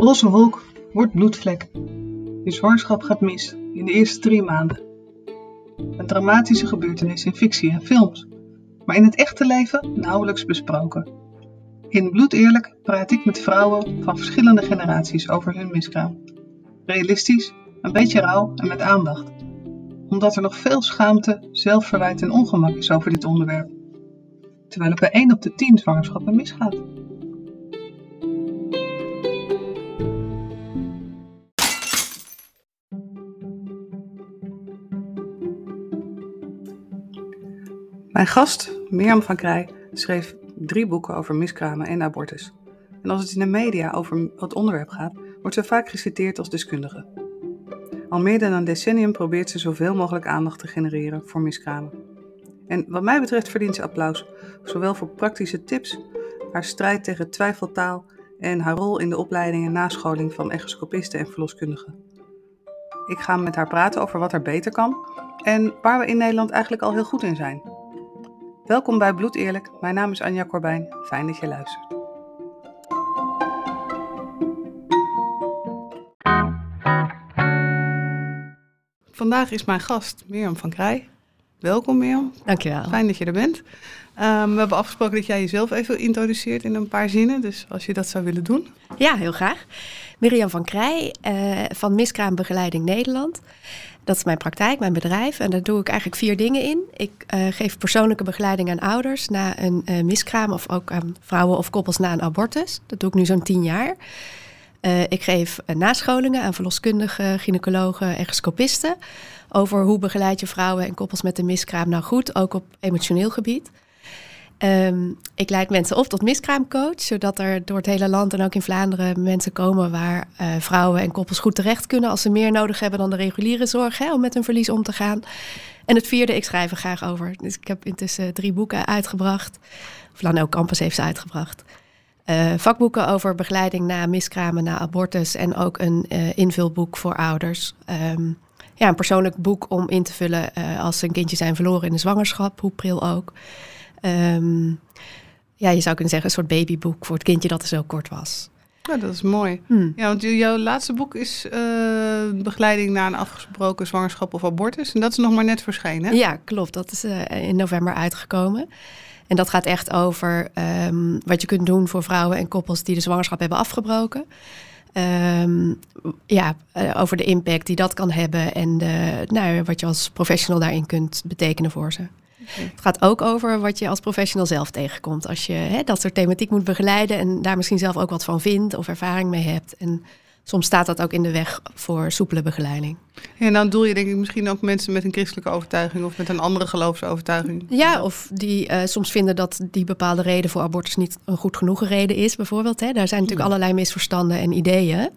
Roze wolk wordt bloedvlek. Je zwangerschap gaat mis in de eerste drie maanden. Een dramatische gebeurtenis in fictie en films, maar in het echte leven nauwelijks besproken. In Bloed Eerlijk praat ik met vrouwen van verschillende generaties over hun miskraam. Realistisch, een beetje rauw en met aandacht. Omdat er nog veel schaamte, zelfverwijt en ongemak is over dit onderwerp. Terwijl het bij 1 op de 10 zwangerschappen misgaat. Gast, Mirjam van Krij, schreef drie boeken over miskramen en abortus. En als het in de media over het onderwerp gaat, wordt ze vaak geciteerd als deskundige. Al meer dan een decennium probeert ze zoveel mogelijk aandacht te genereren voor miskramen. En wat mij betreft verdient ze applaus, zowel voor praktische tips, haar strijd tegen twijfeltaal en haar rol in de opleiding en nascholing van echoscopisten en verloskundigen. Ik ga met haar praten over wat er beter kan en waar we in Nederland eigenlijk al heel goed in zijn. Welkom bij Bloed Eerlijk. Mijn naam is Anja Corbijn. Fijn dat je luistert. Vandaag is mijn gast Mirjam van Krij. Welkom Mirjam. Dankjewel. Fijn dat je er bent. Um, we hebben afgesproken dat jij jezelf even introduceert in een paar zinnen. Dus als je dat zou willen doen. Ja, heel graag. Mirjam van Krij uh, van Miskraambegeleiding Nederland. Dat is mijn praktijk, mijn bedrijf. En daar doe ik eigenlijk vier dingen in. Ik uh, geef persoonlijke begeleiding aan ouders na een uh, miskraam of ook aan vrouwen of koppels na een abortus. Dat doe ik nu zo'n tien jaar. Uh, ik geef nascholingen aan verloskundigen, gynaecologen, echoscopisten over hoe begeleid je vrouwen en koppels met een miskraam nou goed, ook op emotioneel gebied. Um, ik leid mensen op tot miskraamcoach, zodat er door het hele land en ook in Vlaanderen mensen komen waar uh, vrouwen en koppels goed terecht kunnen als ze meer nodig hebben dan de reguliere zorg hè, om met hun verlies om te gaan. En het vierde, ik schrijf er graag over. Dus ik heb intussen drie boeken uitgebracht. Of Campus heeft ze uitgebracht. Uh, vakboeken over begeleiding na miskramen, na abortus en ook een uh, invulboek voor ouders. Um, ja, een persoonlijk boek om in te vullen uh, als ze een kindje zijn verloren in de zwangerschap, hoe pril ook. Um, ja, je zou kunnen zeggen een soort babyboek voor het kindje dat er zo kort was. Ja, dat is mooi. Hmm. Ja, want jouw laatste boek is begeleiding na een afgesproken zwangerschap of abortus. En dat is nog maar net verschenen. Ja, klopt. Dat is in november uitgekomen. En dat gaat echt over um, wat je kunt doen voor vrouwen en koppels die de zwangerschap hebben afgebroken. Um, ja, uh, over de impact die dat kan hebben en de, nou, wat je als professional daarin kunt betekenen voor ze. Okay. Het gaat ook over wat je als professional zelf tegenkomt. Als je hè, dat soort thematiek moet begeleiden en daar misschien zelf ook wat van vindt of ervaring mee hebt. En soms staat dat ook in de weg voor soepele begeleiding. En dan doel je denk ik misschien ook mensen met een christelijke overtuiging of met een andere geloofsovertuiging. Ja, of die uh, soms vinden dat die bepaalde reden voor abortus niet een goed genoegen reden is, bijvoorbeeld. Hè. Daar zijn natuurlijk ja. allerlei misverstanden en ideeën.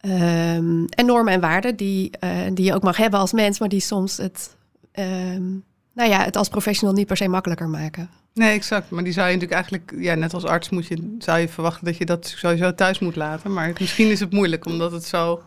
Um, en normen en waarden die, uh, die je ook mag hebben als mens, maar die soms het, um, nou ja, het als professional niet per se makkelijker maken. Nee, exact. Maar die zou je natuurlijk eigenlijk, ja, net als arts moet je, zou je verwachten dat je dat sowieso thuis moet laten. Maar misschien is het moeilijk, omdat het zo...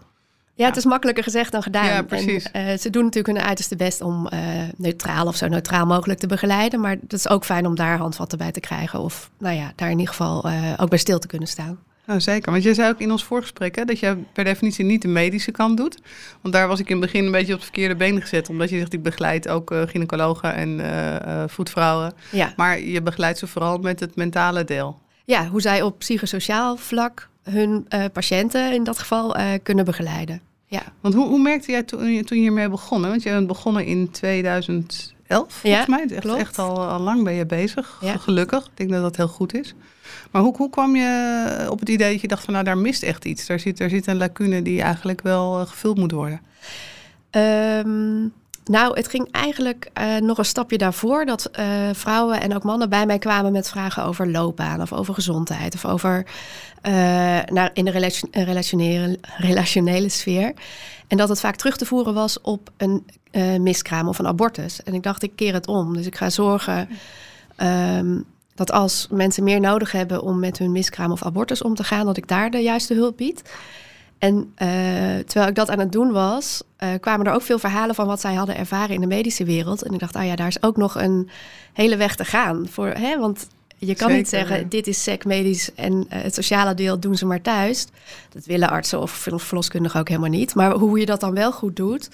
Ja, het is makkelijker gezegd dan gedaan. Ja, precies. En, uh, ze doen natuurlijk hun uiterste best om uh, neutraal of zo neutraal mogelijk te begeleiden. Maar het is ook fijn om daar handvatten bij te krijgen. Of nou ja, daar in ieder geval uh, ook bij stil te kunnen staan. Nou, zeker. Want jij zei ook in ons voorgesprek hè, dat je per definitie niet de medische kant doet. Want daar was ik in het begin een beetje op het verkeerde been gezet. Omdat je zegt, ik begeleid ook uh, gynaecologen en uh, voetvrouwen. Ja. Maar je begeleidt ze vooral met het mentale deel. Ja, hoe zij op psychosociaal vlak hun uh, patiënten in dat geval kunnen begeleiden. Ja. Want hoe, hoe merkte jij toen, toen je hiermee begonnen? Want je bent begonnen in 2011, volgens ja, mij. Echt, echt al, al lang ben je bezig, ja. gelukkig. Ik denk dat dat heel goed is. Maar hoe, hoe kwam je op het idee dat je dacht van nou daar mist echt iets? Daar zit, daar zit een lacune die eigenlijk wel uh, gevuld moet worden. Um, nou, het ging eigenlijk uh, nog een stapje daarvoor dat uh, vrouwen en ook mannen bij mij kwamen met vragen over loopbaan of over gezondheid of over nou, in de relation, relationele, relationele sfeer. En dat het vaak terug te voeren was op een miskraam of een abortus. En ik dacht, ik keer het om. Dus ik ga zorgen. Um, dat als mensen meer nodig hebben om met hun miskraam of abortus om te gaan, dat ik daar de juiste hulp bied. En uh, terwijl ik dat aan het doen was, uh, kwamen er ook veel verhalen van wat zij hadden ervaren in de medische wereld. En ik dacht, ah ja, daar is ook nog een hele weg te gaan. Voor, hè, want je kan niet zeggen, dit is sec medisch en uh, het sociale deel doen ze maar thuis. Dat willen artsen of verloskundigen ook helemaal niet. Maar hoe je dat dan wel goed doet,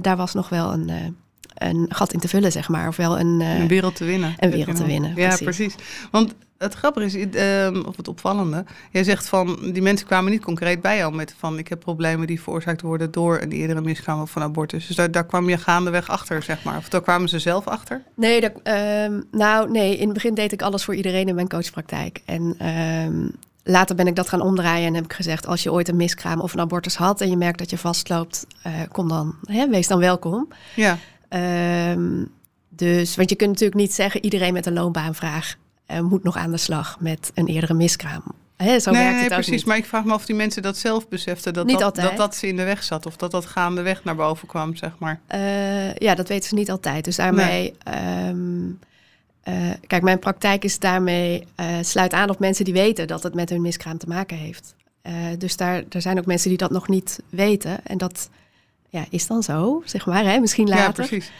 daar was nog wel een, een gat in te vullen, zeg maar. Of wel een, een wereld te winnen. Een wereld te winnen, Ja, precies. Want het grappige is, uh, of het opvallende, jij zegt van die mensen kwamen niet concreet bij jou met van ik heb problemen die veroorzaakt worden door een eerdere miskraam of van abortus. Dus daar, daar kwam je gaandeweg achter, zeg maar. Of daar kwamen ze zelf achter? Nee, dat, uh, nou nee, in het begin deed ik alles voor iedereen in mijn coachpraktijk. En uh, later ben ik dat gaan omdraaien en heb ik gezegd: als je ooit een miskraam of een abortus had en je merkt dat je vastloopt, uh, kom dan, hè, wees dan welkom. Ja. Ehm, dus, want je kunt natuurlijk niet zeggen: iedereen met een loonbaanvraag uh, moet nog aan de slag met een eerdere miskraam. Hè, zo nee, werkt het precies. niet. Maar ik vraag me of die mensen dat zelf beseften. Dat dat, dat dat ze in de weg zat. Of dat dat gaandeweg naar boven kwam, zeg maar. Uh, ja, dat weten ze niet altijd. Dus daarmee. Nee. Um, uh, kijk, mijn praktijk is daarmee. Uh, sluit aan op mensen die weten dat het met hun miskraam te maken heeft. Dus daar, er zijn ook mensen die dat nog niet weten. En dat ja, is dan zo, zeg maar. Hè? Misschien later. Ja, precies.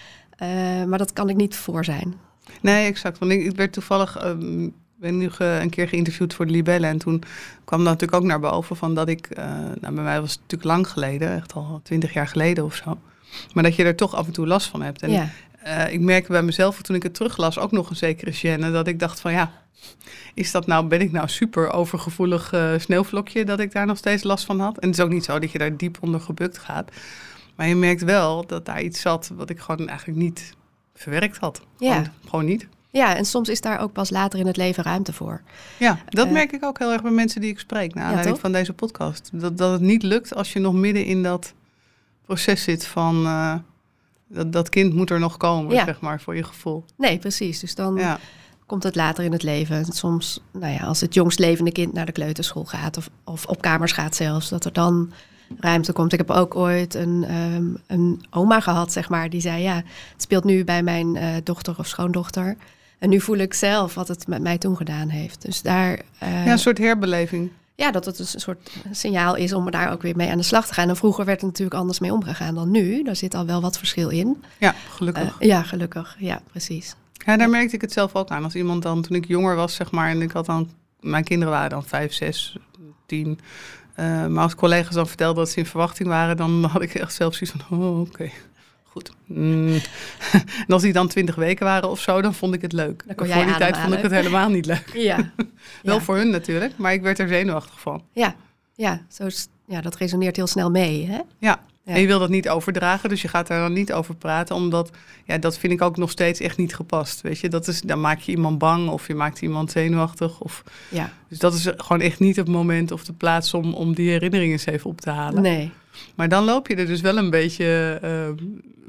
maar dat kan ik niet voor zijn. Nee, exact. Want ik, ik werd toevallig. Um, ben nu ge, een keer geïnterviewd voor de Libellen. En toen kwam dat natuurlijk ook naar boven van dat ik. Uh, nou, bij mij was het natuurlijk lang geleden, echt al twintig jaar geleden of zo. Maar dat je er toch af en toe last van hebt. En ja. uh, ik merkte bij mezelf toen ik het teruglas ook nog een zekere gêne. Dat ik dacht van ja, is dat nou, ben ik nou super overgevoelig uh, sneeuwvlokje dat ik daar nog steeds last van had? En het is ook niet zo dat je daar diep onder gebukt gaat. Maar je merkt wel dat daar iets zat wat ik gewoon eigenlijk niet verwerkt had. Ja. Gewoon, gewoon niet. Ja, en soms is daar ook pas later in het leven ruimte voor. Ja, dat uh, merk ik ook heel erg bij mensen die ik spreek. Naar aanleiding ja, van deze podcast. Dat, dat het niet lukt als je nog midden in dat proces zit van... Uh, dat, dat kind moet er nog komen, ja. zeg maar, voor je gevoel. Nee, precies. Dus dan ja. komt het later in het leven. Soms, nou ja, als het jongst levende kind naar de kleuterschool gaat... of, of op kamers gaat zelfs, dat er dan ruimte komt. Ik heb ook ooit een, um, een oma gehad, zeg maar, die zei... ja, het speelt nu bij mijn uh, dochter of schoondochter... En nu voel ik zelf wat het met mij toen gedaan heeft. Dus daar. Uh, ja, een soort herbeleving. Ja, dat het dus een soort signaal is om daar ook weer mee aan de slag te gaan. En vroeger werd er natuurlijk anders mee omgegaan dan nu. Daar zit al wel wat verschil in. Ja, gelukkig. Uh, ja, gelukkig. Ja, precies. Ja, daar merkte ik het zelf ook aan. Als iemand dan, toen ik jonger was, zeg maar, en ik had dan, mijn kinderen waren dan vijf, zes, tien. Uh, maar als collega's dan vertelden dat ze in verwachting waren, dan had ik echt zelf zoiets van, oh, oké. Okay goed. Mm. en als die dan twintig weken waren of zo, dan vond ik het leuk. Voor die tijd vond ik het helemaal niet leuk. Ja. Wel ja. voor hun natuurlijk, maar ik werd er zenuwachtig van. Ja, ja, zo is, ja dat resoneert heel snel mee. Hè? Ja. Ja. En je wil dat niet overdragen, dus je gaat daar dan niet over praten, omdat ja, dat vind ik ook nog steeds echt niet gepast. Weet je, dat is, dan maak je iemand bang of je maakt iemand zenuwachtig. Of, ja. Dus dat is gewoon echt niet het moment of de plaats om, om die herinneringen eens even op te halen. Nee. Maar dan loop je er dus wel een beetje uh,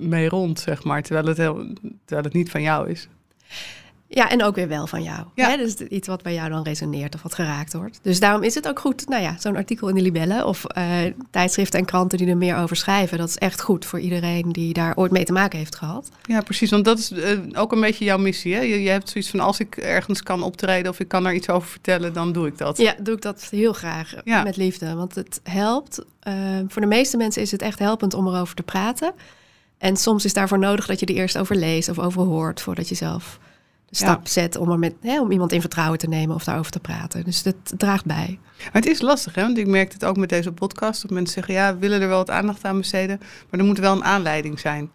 mee rond, zeg maar, terwijl het, heel, terwijl het niet van jou is. Ja, en ook weer wel van jou. Ja. Hè? Dus iets wat bij jou dan resoneert of wat geraakt wordt. Dus daarom is het ook goed, nou ja, zo'n artikel in de Libellen of uh, tijdschriften en kranten die er meer over schrijven. Dat is echt goed voor iedereen die daar ooit mee te maken heeft gehad. Ja, precies. Want dat is uh, ook een beetje jouw missie. Hè? Je, je hebt zoiets van als ik ergens kan optreden of ik kan er iets over vertellen, dan doe ik dat. Ja, doe ik dat heel graag Ja. met liefde. Want het helpt. Uh, voor de meeste mensen is het echt helpend om erover te praten. En soms is daarvoor nodig dat je er eerst over leest of over hoort voordat je zelf stap Ja. zet om, er met, hè, om iemand in vertrouwen te nemen of daarover te praten. Dus dat draagt bij. Maar het is lastig, hè? Want ik merk het ook met deze podcast. Dat mensen zeggen, ja, we willen er wel wat aandacht aan besteden. Maar er moet wel een aanleiding zijn. En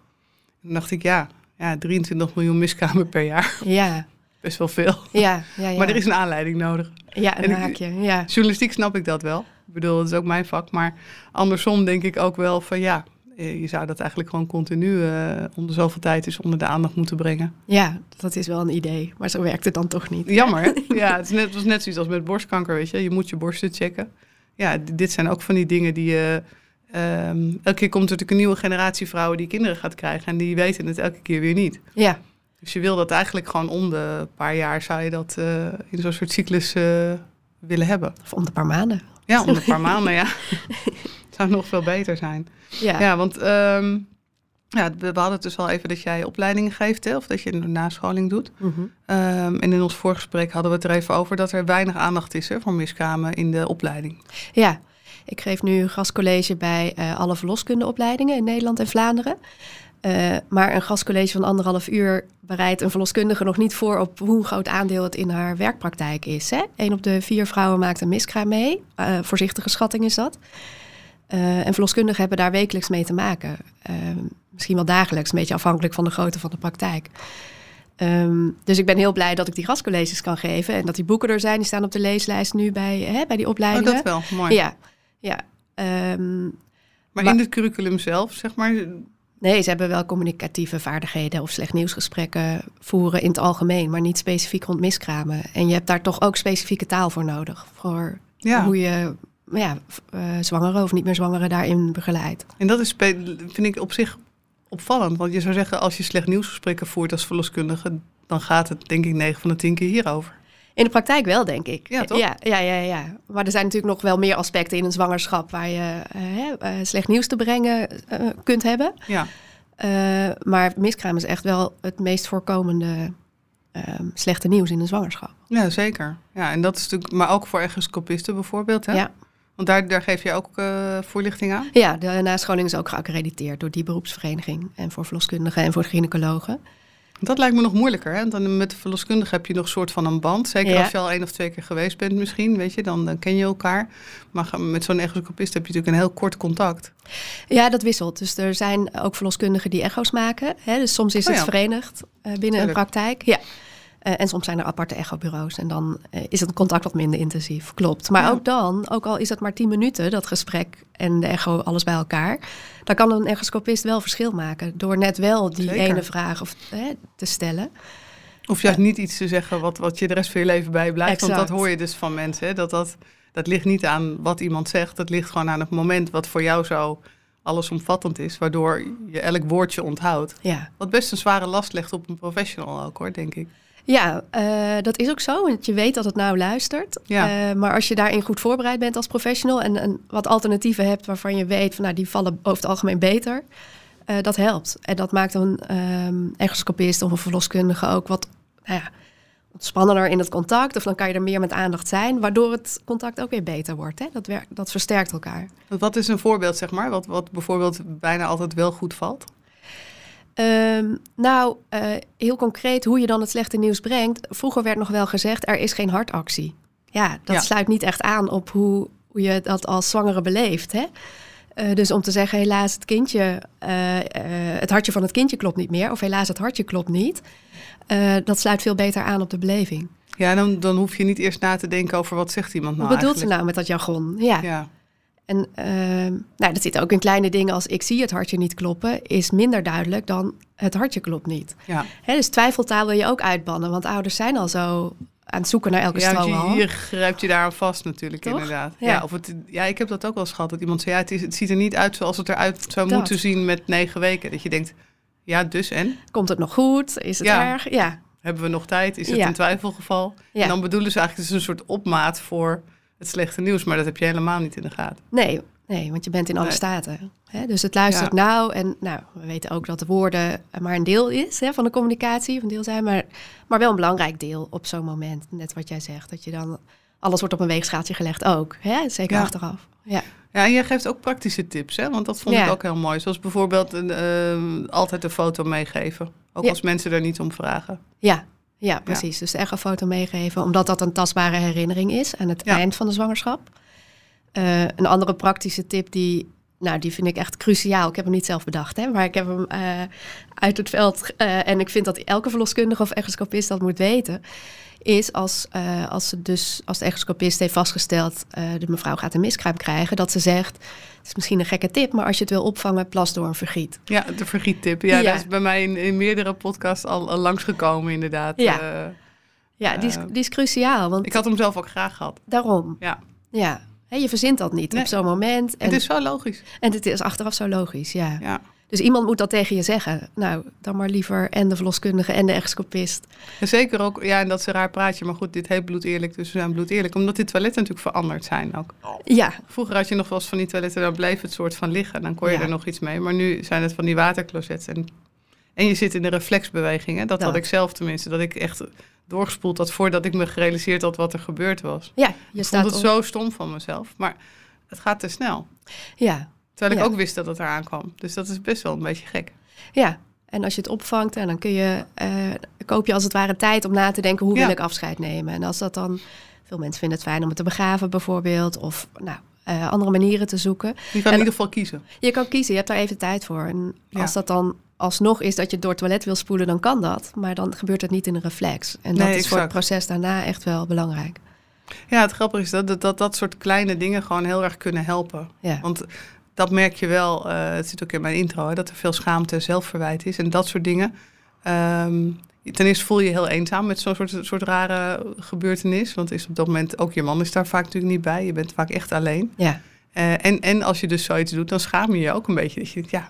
dan dacht ik, ja, ja 23 miljoen miskramen per jaar. Ja, Best wel veel. ja, ja. ja. Maar er is een aanleiding nodig. Ja, een en ik- haakje. Ja. Journalistiek snap ik dat wel. Ik bedoel, dat is ook mijn vak. Maar andersom denk ik ook wel van ja, je zou dat eigenlijk gewoon continu eh onder zoveel tijd eens onder de aandacht moeten brengen. ja, dat is wel een idee. Maar zo werkt het dan toch niet. Jammer? Ja, het, is net, het was net zoiets als met borstkanker, weet je. Je moet je borsten checken. Ja, dit zijn ook van die dingen die je... ehm, elke keer komt er natuurlijk een nieuwe generatie vrouwen die kinderen gaat krijgen. En die weten het elke keer weer niet. Ja, Dus je wil dat eigenlijk gewoon om de paar jaar zou je dat eh, in zo'n soort cyclus eh, willen hebben. of om de paar maanden. Ja, om een paar maanden, ja. zou nog veel beter zijn. Ja, Ja, want ehm, ja, we hadden het dus al even dat jij opleidingen geeft, hè, of dat je een nascholing doet. Mhm. Ehm, en in ons voorgesprek hadden we het er even over dat er weinig aandacht is hè, voor miskramen in de opleiding. ja. ik geef nu gastcollege bij eh, alle verloskundeopleidingen in Nederland en Vlaanderen. Uh, maar een gastcollege van anderhalf uur bereidt een verloskundige nog niet voor op hoe groot aandeel het in haar werkpraktijk is. Hè? Een op de vier vrouwen maakt een miskraam mee. Uh, voorzichtige schatting is dat. Uh, en verloskundigen hebben daar wekelijks mee te maken. misschien wel dagelijks, een beetje afhankelijk van de grootte van de praktijk. Um, dus ik ben heel blij dat ik die gastcolleges kan geven. En dat die boeken er zijn. Die staan op de leeslijst nu bij, hè, bij die opleidingen. Oh, dat wel, mooi. Ja, ja. Um, maar, maar, in het curriculum zelf, zeg maar, Nee, ze hebben wel communicatieve vaardigheden of slecht nieuwsgesprekken voeren in het algemeen, maar niet specifiek rond miskramen. En je hebt daar toch ook specifieke taal voor nodig. Voor hoe je ja, uh, zwangeren of niet meer zwangeren daarin begeleidt. En dat is, vind ik op zich opvallend. Want je zou zeggen, als je slecht nieuwsgesprekken voert als verloskundige, dan gaat het denk ik 9 van de 10 keer hierover. In de praktijk wel, denk ik. Ja, toch? Ja, ja, ja, ja. Maar er zijn natuurlijk nog wel meer aspecten in een zwangerschap waar je uh, slecht nieuws te brengen uh, kunt hebben. Ja. Uh, maar miskraam is echt wel het meest voorkomende ehm, slechte nieuws in een zwangerschap. Ja, zeker. Ja, en dat is natuurlijk, maar ook voor echoscopisten bijvoorbeeld, hè? Ja. Want daar, daar geef je ook voorlichting aan? Ja, de nascholing is ook geaccrediteerd door die beroepsvereniging. En voor verloskundigen en voor gynaecologen. Dat lijkt me nog moeilijker. Hè? Dan met de verloskundige heb je nog een soort van een band. Zeker als je al één of twee keer geweest bent misschien, weet je, dan, dan ken je elkaar. Maar met zo'n echoscopist heb je natuurlijk een heel kort contact. Ja, dat wisselt. Dus er zijn ook verloskundigen die echo's maken. Hè? Dus soms is oh, het verenigd uh, binnen een praktijk. Ja. Uh, en soms zijn er aparte echobureaus en dan uh, is het contact wat minder intensief. Klopt. Maar ja. ook dan, ook al is het maar tien minuten, dat gesprek en de echo, alles bij elkaar, dan kan een echoscopist wel verschil maken. Door net wel die Zeker. ene vraag of, te stellen. Of juist niet iets te zeggen wat, wat je de rest van je leven bijblijft. Exact. Want dat hoor je dus van mensen. Hè? Dat, dat, dat ligt niet aan wat iemand zegt. Dat ligt gewoon aan het moment wat voor jou zo allesomvattend is. Waardoor je elk woordje onthoudt. Ja. Wat best een zware last legt op een professional ook hoor, denk ik. Ja, uh, dat is ook zo. Want je weet dat het nou luistert. Ja. Uh, maar als je daarin goed voorbereid bent als professional en, en wat alternatieven hebt waarvan je weet van nou die vallen over het algemeen beter, uh, dat helpt. En dat maakt een um, echoscopist of een verloskundige ook wat nou ja, ontspannender in het contact. Of dan kan je er meer met aandacht zijn, waardoor het contact ook weer beter wordt. Hè? Dat, werkt, dat versterkt elkaar. Wat is een voorbeeld, zeg maar, wat, wat bijvoorbeeld bijna altijd wel goed valt? Um, nou, uh, heel concreet hoe je dan het slechte nieuws brengt. Vroeger werd nog wel gezegd, er is geen hartactie. Ja, dat Ja. sluit niet echt aan op hoe, hoe je dat als zwangere beleeft. Hè? Uh, dus om te zeggen, helaas het kindje, uh, uh, het hartje van het kindje klopt niet meer. Of helaas het hartje klopt niet. Dat sluit veel beter aan op de beleving. Ja, dan, dan hoef je niet eerst na te denken over wat zegt iemand nou Wat bedoelt ze nou met dat jargon? Ja. Ja, En uh, nou, dat zit ook in kleine dingen als ik zie het hartje niet kloppen, is minder duidelijk dan het hartje klopt niet. ja. Hè, dus twijfeltaal wil je ook uitbannen, want ouders zijn al zo aan het zoeken naar elke ja hier grijpt je daar aan vast natuurlijk, Toch? inderdaad. Ja. Ja. of het, ja, ik heb dat ook wel eens gehad. Dat iemand zei, ja, het, is, het ziet er niet uit zoals het eruit zou Dat. moeten zien met negen weken. Dat je denkt, ja, dus en? Komt het nog goed? Is het Ja. erg? Ja. Hebben we nog tijd? Is het een twijfelgeval? Ja. En dan bedoelen ze eigenlijk, het is een soort opmaat voor het slechte nieuws. Maar dat heb je helemaal niet in de gaten. Nee, nee, want je bent in alle Nee. staten. Hè? Dus het luistert Ja. nou. En nou, we weten ook dat de woorden maar een deel is hè, van de communicatie. Een deel zijn, maar, maar wel een belangrijk deel op zo'n moment. Net wat jij zegt, dat je dan... Alles wordt op een weegschaaltje gelegd ook. Hè? Zeker Ja. achteraf. Ja. Ja, en jij geeft ook praktische tips, hè? Want dat vond Ja. ik ook heel mooi. Zoals bijvoorbeeld een, eh, altijd een foto meegeven. Ook als mensen daar niet om vragen. Ja, ja, precies. Dus de echofoto meegeven, omdat dat een tastbare herinnering is aan het Ja. eind van de zwangerschap. Eh, een andere praktische tip die, nou, die vind ik echt cruciaal. Ik heb hem niet zelf bedacht, hè, maar ik heb hem eh, uit het veld eh, en ik vind dat elke verloskundige of echoscopist dat moet weten. Is als, als, ze dus, als de echoscopist heeft vastgesteld, de mevrouw gaat een miskraam krijgen, dat ze zegt, het is misschien een gekke tip, maar als je het wil opvangen, plas door een vergiet. Ja, de vergiettip. Ja, Ja. dat is bij mij in, in meerdere podcasts al, al langsgekomen, inderdaad. Ja. Eh, Ja, die is, Eh, die is cruciaal, want ik had hem zelf ook graag gehad. daarom. Ja, Ja, je verzint dat niet Nee. op zo'n moment. En het is zo logisch. En het is achteraf zo logisch, ja. Ja. Dus iemand moet dat tegen je zeggen. Nou, dan maar liever en de verloskundige en de echoscopist. En zeker ook, ja, en dat is een raar praatje, maar goed, dit heet bloedeerlijk, dus we zijn bloedeerlijk. Omdat die toiletten natuurlijk veranderd zijn ook. Ja, Vroeger had je nog wel eens van die toiletten, dan bleef het soort van liggen. Dan kon je Ja. er nog iets mee. Maar nu zijn het van die waterclosets. En, en je zit in de reflexbewegingen. Dat, had Dat. ik zelf tenminste. Dat ik echt doorgespoeld had voordat ik me gerealiseerd had wat er gebeurd was. ja je Ik staat vond het op- zo stom van mezelf. Maar het gaat te snel. Ja. Terwijl ik ook wist dat het eraan kwam. Dus dat is best wel een beetje gek. Ja, en als je het opvangt, en dan kun je, uh, koop je als het ware tijd om na te denken hoe wil ik afscheid nemen. En als dat dan, veel mensen vinden het fijn om het te begraven bijvoorbeeld, of nou, uh, andere manieren te zoeken. Je kan in ieder geval kiezen. Je kan kiezen, je hebt daar even tijd voor. En als dat dan alsnog is dat je door het toilet wil spoelen, dan kan dat. Maar dan gebeurt het niet in een reflex. En dat is voor het proces daarna echt wel belangrijk. Ja, het grappige is dat dat, dat dat soort kleine dingen gewoon heel erg kunnen helpen. Ja. Want dat merk je wel, uh, het zit ook in mijn intro, hè, dat er veel schaamte en zelfverwijt is en dat soort dingen. Um, ten eerste voel je je heel eenzaam met zo'n soort, soort rare gebeurtenis. Want is op dat moment ook je man is daar vaak natuurlijk niet bij. Je bent vaak echt alleen. Ja. Uh, en, en als je dus zoiets doet, dan schaam je je ook een beetje. Dat je denkt, ja,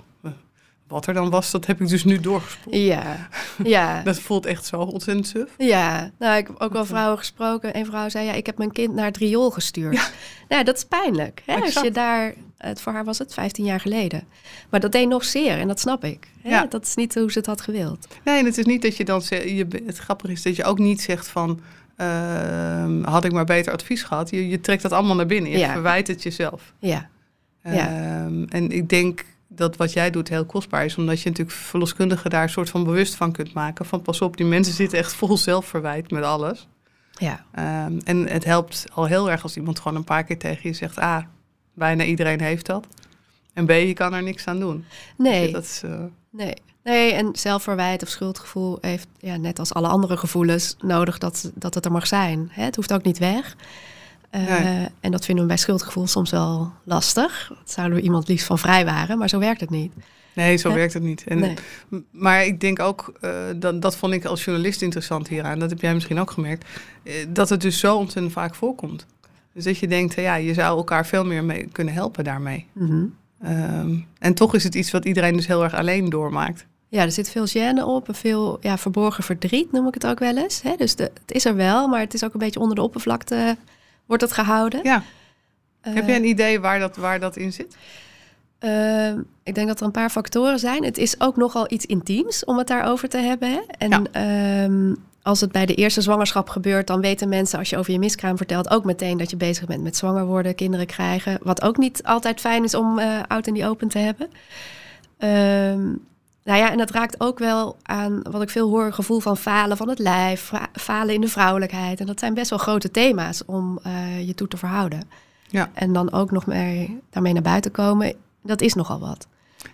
wat er dan was, dat heb ik dus nu doorgespoeld. Ja, ja. dat voelt echt zo ontzettend suf. Ja, nou, ik heb ook wel vrouwen gesproken. Een vrouw zei, ja, ik heb mijn kind naar het riool gestuurd. Ja. Nou, dat is pijnlijk. Hè? Als je daar, het, voor haar was het 15 jaar geleden. Maar dat deed nog zeer en dat snap ik. Hè? Ja. Dat is niet hoe ze het had gewild. Nee, en het is niet dat je dan, je, het grappige is dat je ook niet zegt van... Uh, had ik maar beter advies gehad. Je, je trekt dat allemaal naar binnen. Je ja. verwijt het jezelf. Ja. ja. Ehm, en ik denk dat wat jij doet heel kostbaar is. Omdat je natuurlijk verloskundigen daar een soort van bewust van kunt maken. Van pas op, die mensen zitten echt vol zelfverwijt met alles. Ja. Um, en het helpt al heel erg als iemand gewoon een paar keer tegen je zegt... ah, bijna iedereen heeft dat. En B, je kan er niks aan doen. Nee. Dat is, uh... nee. Nee, en zelfverwijt of schuldgevoel heeft, ja, net als alle andere gevoelens, nodig dat, dat het er mag zijn. Hè? Het hoeft ook niet weg. Uh, En dat vinden we bij schuldgevoel soms wel lastig. Dat zouden we iemand liefst van vrij waren, maar zo werkt het niet. Nee, zo werkt het niet. En, Maar ik denk ook, uh, dat, dat vond ik als journalist interessant hieraan, dat heb jij misschien ook gemerkt, uh, dat het dus zo ontzettend vaak voorkomt. Dus dat je denkt, ja, je zou elkaar veel meer mee kunnen helpen daarmee. Mm um, en toch is het iets wat iedereen dus heel erg alleen doormaakt. Ja, er zit veel gêne op en veel ja, verborgen verdriet, noem ik het ook wel eens. Hè? Dus de, het is er wel, maar het is ook een beetje onder de oppervlakte wordt het gehouden. Ja. Heb je een idee waar dat, waar dat in zit? Uh, ik denk dat er een paar factoren zijn. Het is ook nogal iets intiems om het daarover te hebben. Hè? En ja. um, als het bij de eerste zwangerschap gebeurt, dan weten mensen als je over je miskraam vertelt ook meteen dat je bezig bent met zwanger worden, kinderen krijgen. Wat ook niet altijd fijn is om uh, oud in die open te hebben. Um, nou ja, en dat raakt ook wel aan wat ik veel hoor, een gevoel van falen van het lijf, falen in de vrouwelijkheid. En dat zijn best wel grote thema's om uh, je toe te verhouden. Ja. En dan ook nog mee, daarmee naar buiten komen, dat is nogal wat.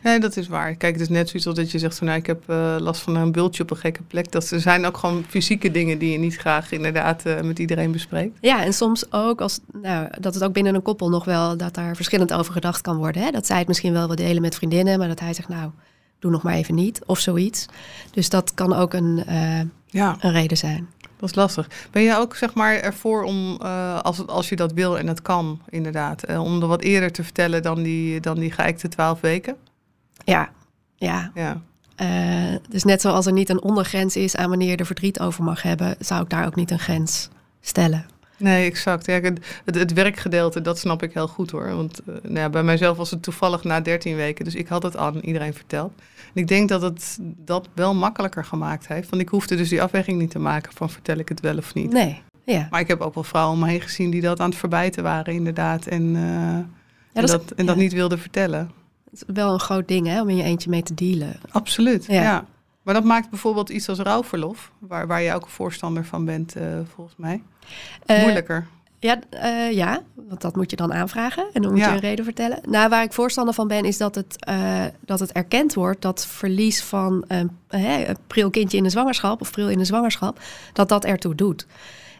Nee, dat is waar. Kijk, het is net zoiets als dat je zegt van nou, ik heb uh, last van een bultje op een gekke plek. Dat er zijn ook gewoon fysieke dingen die je niet graag inderdaad uh, met iedereen bespreekt. Ja, en soms ook als nou, dat het ook binnen een koppel nog wel dat daar verschillend over gedacht kan worden. Hè? Dat zij het misschien wel wil delen met vriendinnen, maar dat hij zegt nou, doe nog maar even niet of zoiets. Dus dat kan ook een, uh, ja. een reden zijn. Dat is lastig. Ben je ook zeg maar ervoor om, uh, als, als je dat wil en dat kan, inderdaad, uh, om er wat eerder te vertellen dan die, dan die geëikte twaalf weken? Ja, ja. ja. dus net zoals er niet een ondergrens is aan wanneer je er verdriet over mag hebben, zou ik daar ook niet een grens stellen. Nee, exact. Ja, het, het, werkgedeelte, dat snap ik heel goed hoor. Want uh, nou ja, bij mijzelf was het toevallig na 13 weken. Dus ik had het aan iedereen verteld. En ik denk dat het dat wel makkelijker gemaakt heeft. Want ik hoefde dus die afweging niet te maken van vertel ik het wel of niet. Nee, ja. Maar ik heb ook wel vrouwen om me heen gezien die dat aan het verbijten waren inderdaad. En, uh, ja, en dat, en dat niet wilden vertellen. Het is wel een groot ding hè, om in je eentje mee te dealen. Absoluut, ja. Maar dat maakt bijvoorbeeld iets als rouwverlof, waar, waar je ook een voorstander van bent, uh, volgens mij, uh, moeilijker. Ja, uh, ja, want dat moet je dan aanvragen en dan moet je een reden vertellen. Nou, waar ik voorstander van ben, is dat het, dat het erkend wordt dat verlies van een pril kindje in de zwangerschap of pril in de zwangerschap, dat dat ertoe doet.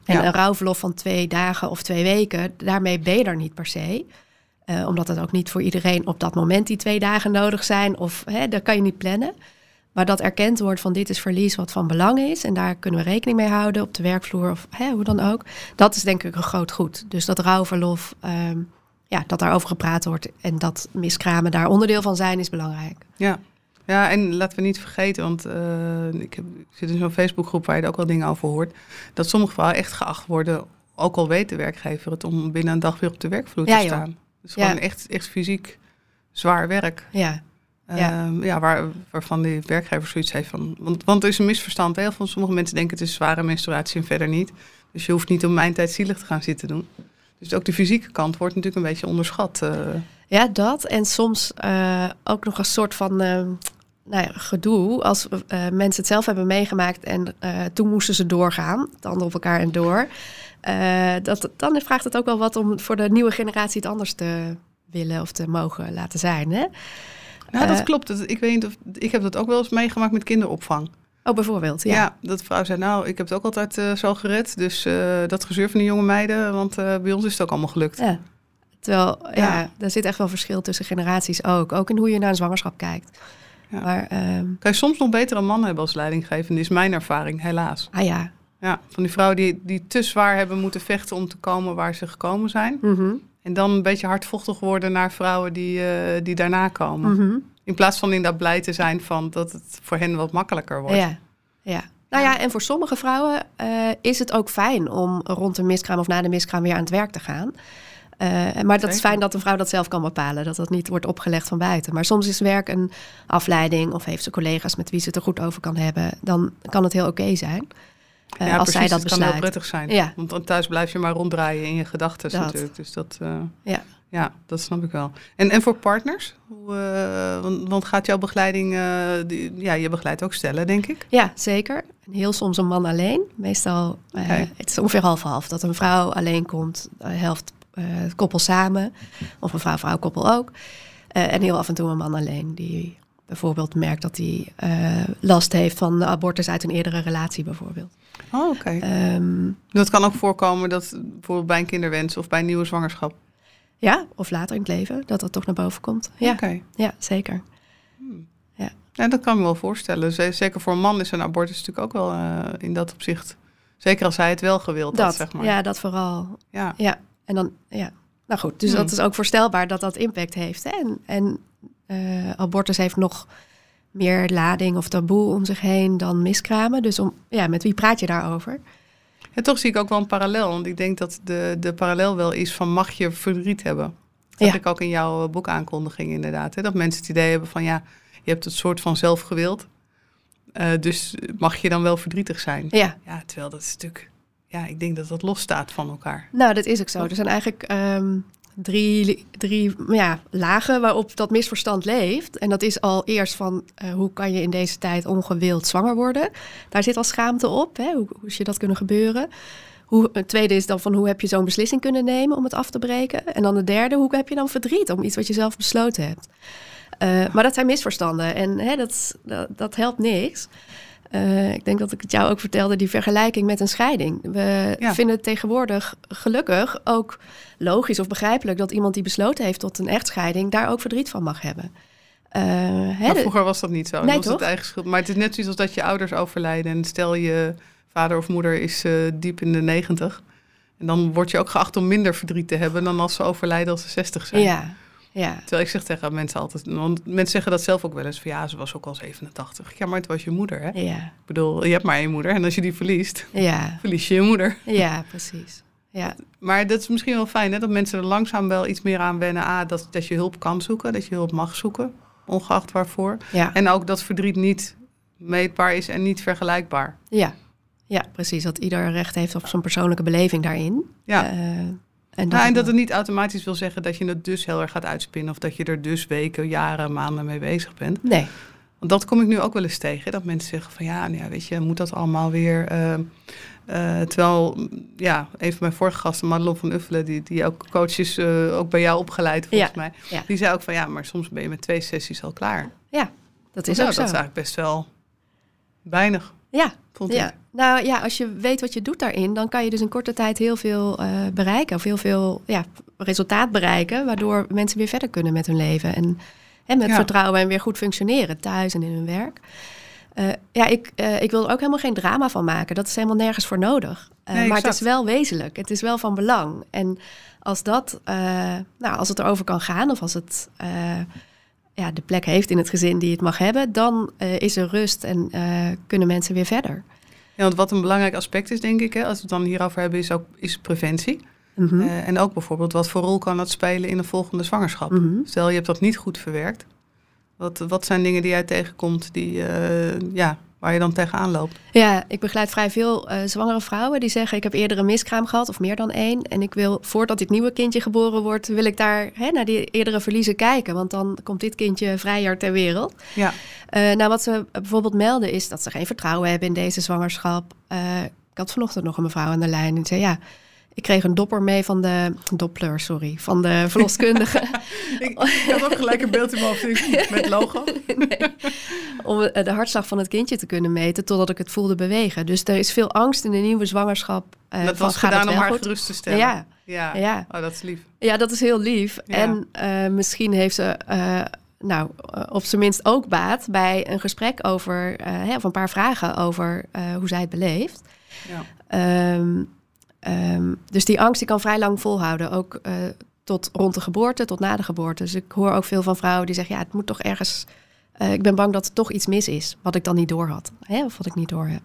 En een rouwverlof van twee dagen of twee weken, daarmee ben je er niet per se. Omdat het ook niet voor iedereen op dat moment die twee dagen nodig zijn. Of hè, dat kan je niet plannen. Maar dat erkend wordt van dit is verlies wat van belang is. En daar kunnen we rekening mee houden op de werkvloer of hè, hoe dan ook. Dat is denk ik een groot goed. Dus dat rouwverlof, um, ja, dat daarover gepraat wordt en dat miskramen daar onderdeel van zijn, is belangrijk. Ja, ja, en laten we niet vergeten, want uh, ik, heb, ik, zit in zo'n Facebookgroep waar je er ook wel dingen over hoort, dat sommige gevallen echt geacht worden, ook al weet de werkgever het, om binnen een dag weer op de werkvloer te staan. Dus gewoon echt, echt fysiek zwaar werk. Ja, ja, ehm, ja waar, waarvan die werkgever zoiets heeft van. Want, want er is een misverstand. Heel veel sommige mensen denken het is zware menstruatie en verder niet. Dus je hoeft niet om mijn tijd zielig te gaan zitten doen. Dus ook de fysieke kant wordt natuurlijk een beetje onderschat. Uh. Ja, dat. En soms uh, ook nog een soort van. Nou ja, gedoe als uh, mensen het zelf hebben meegemaakt en uh, toen moesten ze doorgaan, tanden op elkaar en door. Uh, dat, dan vraagt het ook wel wat om voor de nieuwe generatie het anders te willen of te mogen laten zijn. Hè? Nou, dat klopt. Ik weet niet of ik heb dat ook wel eens meegemaakt met kinderopvang. Oh, bijvoorbeeld, ja. Ja, dat vrouw zei, nou, ik heb het ook altijd zo gered. Dus dat gezeur van die jonge meiden, want bij ons is het ook allemaal gelukt. Ja. Terwijl, ja. ja, er zit echt wel verschil tussen generaties ook. Ook in hoe je naar een zwangerschap kijkt. Ja. Maar, um... Kan je soms nog beter een man hebben als leidinggevende, is mijn ervaring, helaas. Ah ja. Ja, van die vrouwen die, die te zwaar hebben moeten vechten om te komen waar ze gekomen zijn. Mm -hmm. En dan een beetje hardvochtig worden naar vrouwen die, uh, die daarna komen. Mm -hmm. In plaats van inderdaad blij te zijn van dat het voor hen wat makkelijker wordt. Ja, ja. Nou ja, en voor sommige vrouwen uh, is het ook fijn om rond de miskraam of na de miskraam weer aan het werk te gaan. Uh, maar dat is fijn dat een vrouw dat zelf kan bepalen, dat dat niet wordt opgelegd van buiten. Maar soms is werk een afleiding of heeft ze collega's met wie ze het er goed over kan hebben. Dan kan het heel oké okay zijn. Ja, als precies, zij dat het besluit. kan heel prettig zijn. Ja. Want dan thuis blijf je maar ronddraaien in je gedachten natuurlijk. Dus dat, uh, Ja. ja, dat snap ik wel. En, en voor partners? Hoe, want, want gaat jouw begeleiding... die, ja, je begeleidt ook stellen, denk ik? Ja, zeker. En heel soms een man alleen. Meestal, uh, het is ongeveer half-half. Dat een vrouw alleen komt, de helft het koppel samen. Of een vrouw-vrouw koppel ook. Uh, en heel af en toe een man alleen. Die bijvoorbeeld merkt dat hij uh, last heeft van abortus uit een eerdere relatie bijvoorbeeld. Oh, oké. Um, Dat kan ook voorkomen dat bijvoorbeeld bij een kinderwens of bij een nieuwe zwangerschap. ja, of later in het leven, dat dat toch naar boven komt. Ja, Oké. ja zeker. Ja, dat kan ik me wel voorstellen. Zeker voor een man is een abortus natuurlijk ook wel uh, in dat opzicht. Zeker als hij het wel gewild Dat, had, zeg maar. ja, dat vooral. Ja. Ja, en dan, ja. Nou goed, dus Hmm. dat is ook voorstelbaar dat dat impact heeft. Hè? En, en uh, abortus heeft nog meer lading of taboe om zich heen dan miskramen. Dus om, ja, met wie praat je daarover? En toch zie ik ook wel een parallel. Want ik denk dat de, de parallel wel is van mag je verdriet hebben. Dat Ja. zag ik ook in jouw eh, boekaankondiging inderdaad. Hè? Dat mensen het idee hebben van ja, je hebt het soort van zelf gewild. Uh, dus mag je dan wel verdrietig zijn? Ja, Ja, terwijl dat is natuurlijk... Ja, ik denk dat dat losstaat van elkaar. nou dat is ook zo. Er zijn eigenlijk ehm, drie, drie ja, lagen waarop dat misverstand leeft. En dat is al eerst van uh, hoe kan je in deze tijd ongewild zwanger worden. Daar zit al schaamte op. Hè? Hoe, hoe is je dat kunnen gebeuren? Hoe, het tweede is dan van hoe heb je zo'n beslissing kunnen nemen om het af te breken. En dan de derde, hoe heb je dan verdriet om iets wat je zelf besloten hebt. Uh, maar dat zijn misverstanden en hè, dat, dat, dat helpt niks. Uh, ik denk dat ik het jou ook vertelde, die vergelijking met een scheiding. We Ja. vinden het tegenwoordig gelukkig ook logisch of begrijpelijk dat iemand die besloten heeft tot een echtscheiding daar ook verdriet van mag hebben. Uh, hè, Maar de- vroeger was dat niet zo. Nee, was toch? het eigen schuld. Maar het is net zoiets als dat je ouders overlijden. En stel je vader of moeder is eh, diep in de negentig. En dan word je ook geacht om minder verdriet te hebben dan als ze overlijden als ze 60 zijn. ja, ja, Terwijl ik zeg tegen mensen altijd, want mensen zeggen dat zelf ook wel eens van ja, ze was ook al 87. Ja, maar het was je moeder, hè? ja, Ik bedoel, je hebt maar één moeder en als je die verliest, ja, verlies je je moeder. ja, precies. Ja, Maar dat is misschien wel fijn, hè? Dat mensen er langzaam wel iets meer aan wennen. A, dat, dat je hulp kan zoeken, dat je hulp mag zoeken, ongeacht waarvoor. ja, En ook dat verdriet niet meetbaar is en niet vergelijkbaar. ja, ja, precies. Dat ieder recht heeft op zijn persoonlijke beleving daarin. Ja. Uh, en dat, Nou, en het dat het niet automatisch wil zeggen dat je het dus heel erg gaat uitspinnen. Of dat je er dus weken, jaren, maanden mee bezig bent. Nee, Want dat kom ik nu ook wel eens tegen. Dat mensen zeggen van ja, nou ja weet je, moet dat allemaal weer. Uh, uh, terwijl, mm, ja, een van mijn vorige gasten, Madelon van Uffelen, die, die ook coach is, uh, ook bij jou opgeleid volgens Ja, mij. ja. Die zei ook van ja, maar soms ben je met twee sessies al klaar. dat is nou, ook zo. dat is eigenlijk best wel weinig, Ja, vond ja. ik. Nou ja, als je weet wat je doet daarin, dan kan je dus in korte tijd heel veel uh, bereiken. Of heel veel ja, resultaat bereiken, waardoor mensen weer verder kunnen met hun leven. En, en met Ja. vertrouwen en weer goed functioneren, thuis en in hun werk. Uh, ja, ik, uh, ik wil er ook helemaal geen drama van maken. Dat is helemaal nergens voor nodig. Uh, Nee, maar exact. het is wel wezenlijk. Het is wel van belang. En als dat, nou, als het erover kan gaan, of als het ja, de plek heeft in het gezin die het mag hebben, dan uh, is er rust en uh, kunnen mensen weer verder. Ja, want wat een belangrijk aspect is, denk ik, hè, als we het dan hierover hebben, is ook is preventie. Mm -hmm. Uh, en ook bijvoorbeeld, wat voor rol kan dat spelen in een volgende zwangerschap? Mm -hmm. Stel, je hebt dat niet goed verwerkt. Wat, wat zijn dingen die jij tegenkomt die, ja, waar je dan tegenaan loopt. Ja, ik begeleid vrij veel uh, zwangere vrouwen die zeggen: Ik heb eerder een miskraam gehad, of meer dan één. En ik wil, voordat dit nieuwe kindje geboren wordt, wil ik daar hè, naar die eerdere verliezen kijken. Want dan komt dit kindje vrijer ter wereld. Ja. Uh, nou, wat ze bijvoorbeeld melden is dat ze geen vertrouwen hebben in deze zwangerschap. Uh, ik had vanochtend nog een mevrouw aan de lijn en zei: Ja ik kreeg een dopper mee van de Doppler, sorry, van de verloskundige. ik, had ook gelijk een beeld in mijn hoofd met logo. Om eh, de hartslag van het kindje te kunnen meten totdat ik het voelde bewegen. Dus er is veel angst in de nieuwe zwangerschap. Uh, dat was gedaan om haar gerust te stellen. Ja. Ja. ja. Oh, dat is lief. Ja, dat is heel lief. En uh, misschien heeft ze nou, op zijn minst ook baat bij een gesprek over, hè, of een paar vragen over hoe zij het beleeft. Ja. Um, Um, dus die angst die kan vrij lang volhouden, ook uh, tot rond de geboorte, tot na de geboorte. Dus ik hoor ook veel van vrouwen die zeggen, ja, het moet toch ergens... Uh, ik ben bang dat er toch iets mis is, wat ik dan niet door had, hè, of wat ik niet door heb.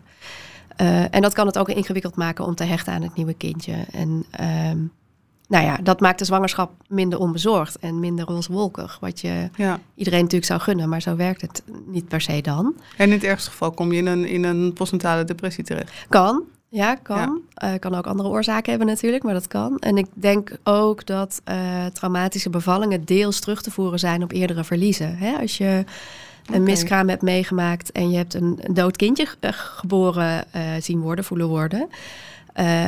Uh, en dat kan het ook ingewikkeld maken om te hechten aan het nieuwe kindje. En um, nou ja, dat maakt de zwangerschap minder onbezorgd en minder rooswolkig. Wat je ja. iedereen natuurlijk zou gunnen, maar zo werkt het niet per se dan. En in het ergste geval kom je in een, in een postnatale depressie terecht? Kan, ja, kan. Ja. Uh, kan ook andere oorzaken hebben natuurlijk, maar dat kan. En ik denk ook dat uh, traumatische bevallingen deels terug te voeren zijn op eerdere verliezen. Hè? Als je een okay. miskraam hebt meegemaakt en je hebt een, een dood kindje uh, geboren zien worden, voelen worden,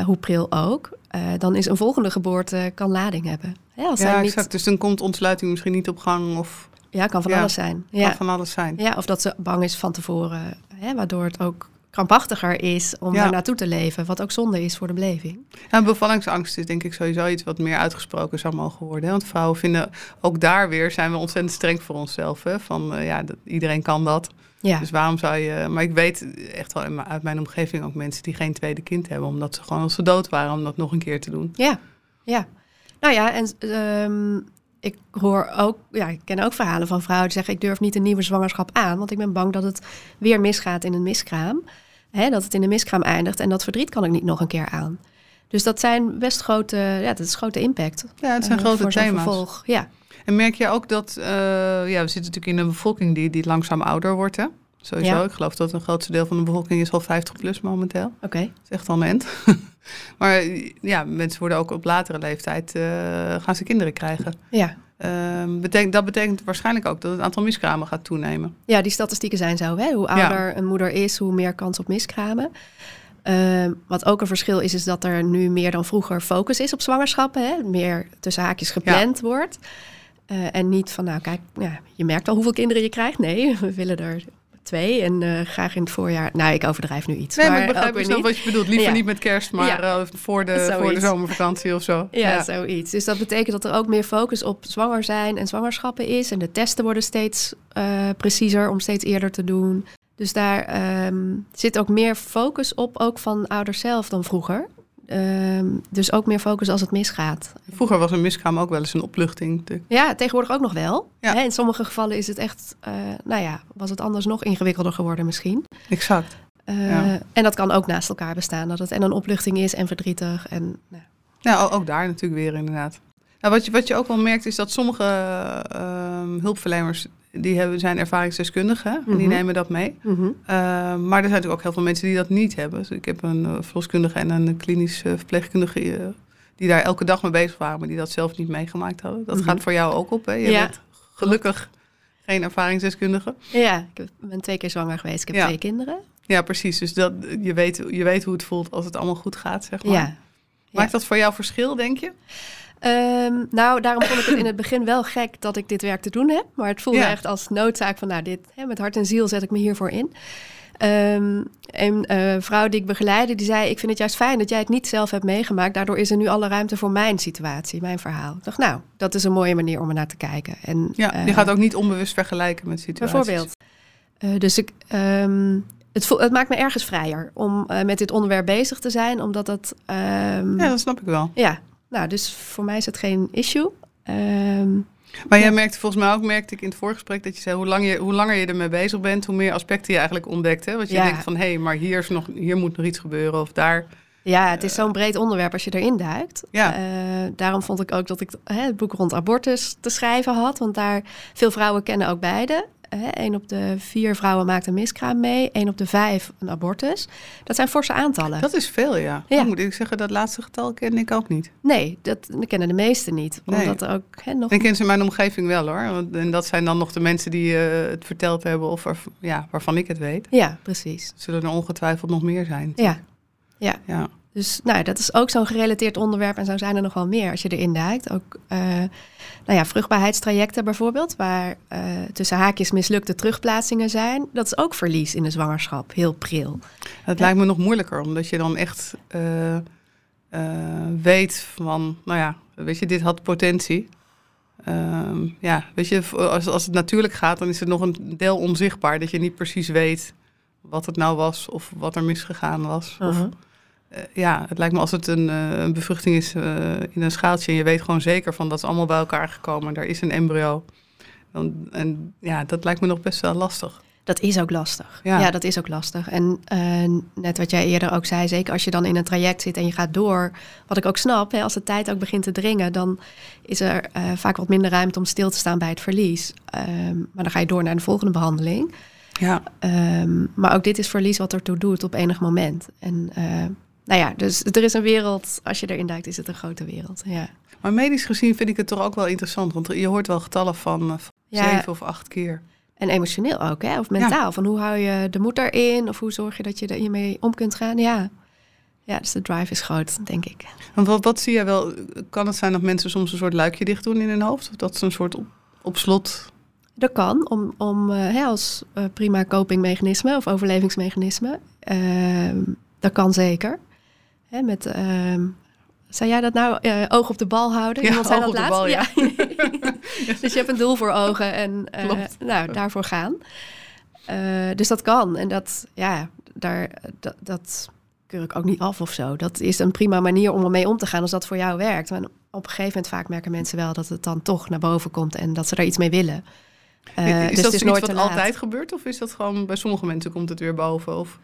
hoe pril ook, dan is een volgende geboorte kan lading hebben. Hè? Als ja, niet... exact. Dus dan komt ontsluiting misschien niet op gang of... Ja, kan van alles zijn. Ja. Kan van alles zijn. Ja, of dat ze bang is van tevoren, hè, waardoor het ook krampachtiger is om daar naartoe te leven. Wat ook zonde is voor de beleving. Ja, bevallingsangst is denk ik sowieso iets wat meer uitgesproken zou mogen worden. Hè? Want vrouwen vinden ook daar weer zijn we ontzettend streng voor onszelf. Hè? Van uh, ja, dat, iedereen kan dat. Ja. Dus waarom zou je. Maar ik weet echt wel uit mijn omgeving ook mensen die geen tweede kind hebben, omdat ze gewoon als ze dood waren om dat nog een keer te doen. Ja, ja. Nou ja, en um, ik hoor ook, ja, ik ken ook verhalen van vrouwen die zeggen: ik durf niet een nieuwe zwangerschap aan, want ik ben bang dat het weer misgaat in een miskraam. Hè, dat het in de miskraam eindigt en dat verdriet kan ik niet nog een keer aan. Dus dat zijn best grote, ja, dat is grote impact. Ja, het zijn uh, grote thema's. Vervolg. Ja. En merk je ook dat, uh, ja, we zitten natuurlijk in een bevolking die, die langzaam ouder wordt, hè? Sowieso. Ik geloof dat een grootste deel van de bevolking is al 50 plus momenteel. Oké. Okay. Dat is echt al een end. maar ja, mensen worden ook op latere leeftijd, uh, gaan ze kinderen krijgen. Ja. Um, betekent, dat betekent waarschijnlijk ook dat het aantal miskramen gaat toenemen. Ja, die statistieken zijn zo. Hè? Hoe ouder een moeder is, hoe meer kans op miskramen. Uh, wat ook een verschil is, is dat er nu meer dan vroeger focus is op zwangerschappen. Hè? Meer tussen haakjes gepland ja. wordt. Uh, en niet van, nou kijk, ja, je merkt al hoeveel kinderen je krijgt. Nee, we willen er twee en uh, graag in het voorjaar. Nou, ik overdrijf nu iets. Nee, maar, maar ik begrijp niet wat je bedoelt. Liever ja. niet met kerst, maar ja. uh, voor, de, voor de zomervakantie of zo. Ja, ja, zoiets. Dus dat betekent dat er ook meer focus op zwanger zijn en zwangerschappen is. En de testen worden steeds uh, preciezer om steeds eerder te doen. Dus daar um, zit ook meer focus op, ook van ouders zelf dan vroeger. Um, dus ook meer focus als het misgaat. Vroeger was een miskraam ook wel eens een opluchting. Ja, tegenwoordig ook nog wel. Ja. Hè, in sommige gevallen is het echt, uh, nou ja, was het anders nog ingewikkelder geworden misschien. Exact. Uh, ja. En dat kan ook naast elkaar bestaan. Dat het en een opluchting is en verdrietig. En, nou. Ja, ook daar natuurlijk weer inderdaad. Nou, wat, je, wat je ook wel merkt is dat sommige uh, hulpverleners die hebben, zijn ervaringsdeskundigen en die mhm. nemen dat mee. -hmm. uh, maar er zijn natuurlijk ook heel veel mensen die dat niet hebben. Dus ik heb een uh, verloskundige en een klinisch uh, verpleegkundige die daar elke dag mee bezig waren, maar die dat zelf niet meegemaakt hadden. Dat -hmm. gaat voor jou ook op, hè? Je ja. bent gelukkig geen ervaringsdeskundige. Ja, ik ben twee keer zwanger geweest. Ik heb ja. twee kinderen. Ja, precies. Dus dat, je, weet, je weet hoe het voelt als het allemaal goed gaat, zeg maar. Ja. Maakt dat voor jou verschil, denk je? Um, nou, daarom vond ik het in het begin wel gek dat ik dit werk te doen heb. Maar het voelde ja. echt als noodzaak van, nou, dit, hè, met hart en ziel zet ik me hiervoor in. Um, een uh, vrouw die ik begeleide, die zei: Ik vind het juist fijn dat jij het niet zelf hebt meegemaakt. Daardoor is er nu alle ruimte voor mijn situatie, mijn verhaal. Ik dacht, nou, dat is een mooie manier om er naar te kijken. En, ja, je uh, gaat ook niet onbewust vergelijken met situaties. Bijvoorbeeld. Uh, dus ik, um, het, het, maakt me ergens vrijer om met dit onderwerp bezig te zijn, omdat dat. Um, ja, dat snap ik wel. Ja, nou, dus voor mij is het geen issue. Um, maar jij merkte volgens mij ook, merkte ik in het voorgesprek, dat je zei hoe, lang je, hoe langer je ermee bezig bent, hoe meer aspecten je eigenlijk ontdekt. Hè? Want je ja. denkt van hé, hey, maar hier, is nog, hier moet nog iets gebeuren of daar. Ja, het is zo'n breed onderwerp als je erin duikt. Ja. Uh, daarom vond ik ook dat ik hè, het boek rond abortus te schrijven had. Want daar veel vrouwen kennen ook beide. Eén op de vier vrouwen maakt een miskraam mee. één op de vijf een abortus. Dat zijn forse aantallen. Dat is veel, ja. Ja. Dan moet ik zeggen, dat laatste getal ken ik ook niet. Nee, dat, kennen de meesten niet. Nee. Omdat er ook hè, nog... Ik ken ze in mijn omgeving wel hoor. Want- En dat zijn dan nog de mensen die eh, het verteld hebben of ja, waarvan ik het weet. Ja, precies. Zullen er ongetwijfeld nog meer zijn. Ja. ja. Ja. Dus nou, dat is ook zo'n gerelateerd onderwerp. En zo zijn er nog wel meer als je erin duikt. Ook eh, nou ja, vruchtbaarheidstrajecten bijvoorbeeld, waar eh, tussen haakjes mislukte terugplaatsingen zijn. Dat is ook verlies in de zwangerschap. Heel pril. Het lijkt me nog moeilijker, omdat je dan echt eh, weet van, nou ja, weet je, dit had potentie. Ehm, ja, weet je, als, als het natuurlijk gaat, dan is het nog een deel onzichtbaar. Dat je niet precies weet wat het nou was of wat er misgegaan was. Of, eh, ja, het lijkt me als het een, eh, een bevruchting is eh, in een schaaltje en je weet gewoon zeker van dat is allemaal bij elkaar gekomen. Daar is een embryo. Dan, en ja, dat lijkt me nog best wel lastig. Dat is ook lastig. Ja. Ja, dat is ook lastig. En eh, net wat jij eerder ook zei, zeker als je dan in een traject zit en je gaat door, wat ik ook snap, hè, als de tijd ook begint te dringen, dan is er eh, vaak wat minder ruimte om stil te staan bij het verlies. Ehm, maar dan ga je door naar de volgende behandeling. Ja, Ehm, maar ook dit is verlies wat ertoe doet op enig moment. En eh, nou ja, dus er is een wereld, als je erin duikt, is het een grote wereld. Ja. maar medisch gezien vind ik het toch ook wel interessant. Want je hoort wel getallen van, eh, van Ja. zeven of acht keer. En emotioneel ook, hè? of mentaal. Van hoe hou je de moed erin? Of hoe zorg je dat je er hiermee om kunt gaan? Ja. ja, dus de drive is groot, denk ik. Want wat, wat zie jij wel? Kan het zijn dat mensen soms een soort luikje dicht doen in hun hoofd? Of dat ze een soort op, op slot... Dat kan om, om eh, hè, als eh, prima copingmechanisme of overlevingsmechanisme. Ehm, dat kan zeker. Hè, met, ehm, zei jij dat nou? Eh, oog op de bal houden? Ja, Iemand zei oog dat op de laatst? bal, dus je hebt een doel voor ogen en eh, nou, daarvoor gaan. Eh, dus dat kan. En dat, ja, daar, dat, dat keur ik ook niet af of zo. Dat is een prima manier om ermee om te gaan als dat voor jou werkt. Maar op een gegeven moment vaak merken mensen wel dat het dan toch naar boven komt en dat ze er iets mee willen. Is dus dat is iets wat altijd gebeurt? Of is dat gewoon bij sommige mensen komt het weer boven? Of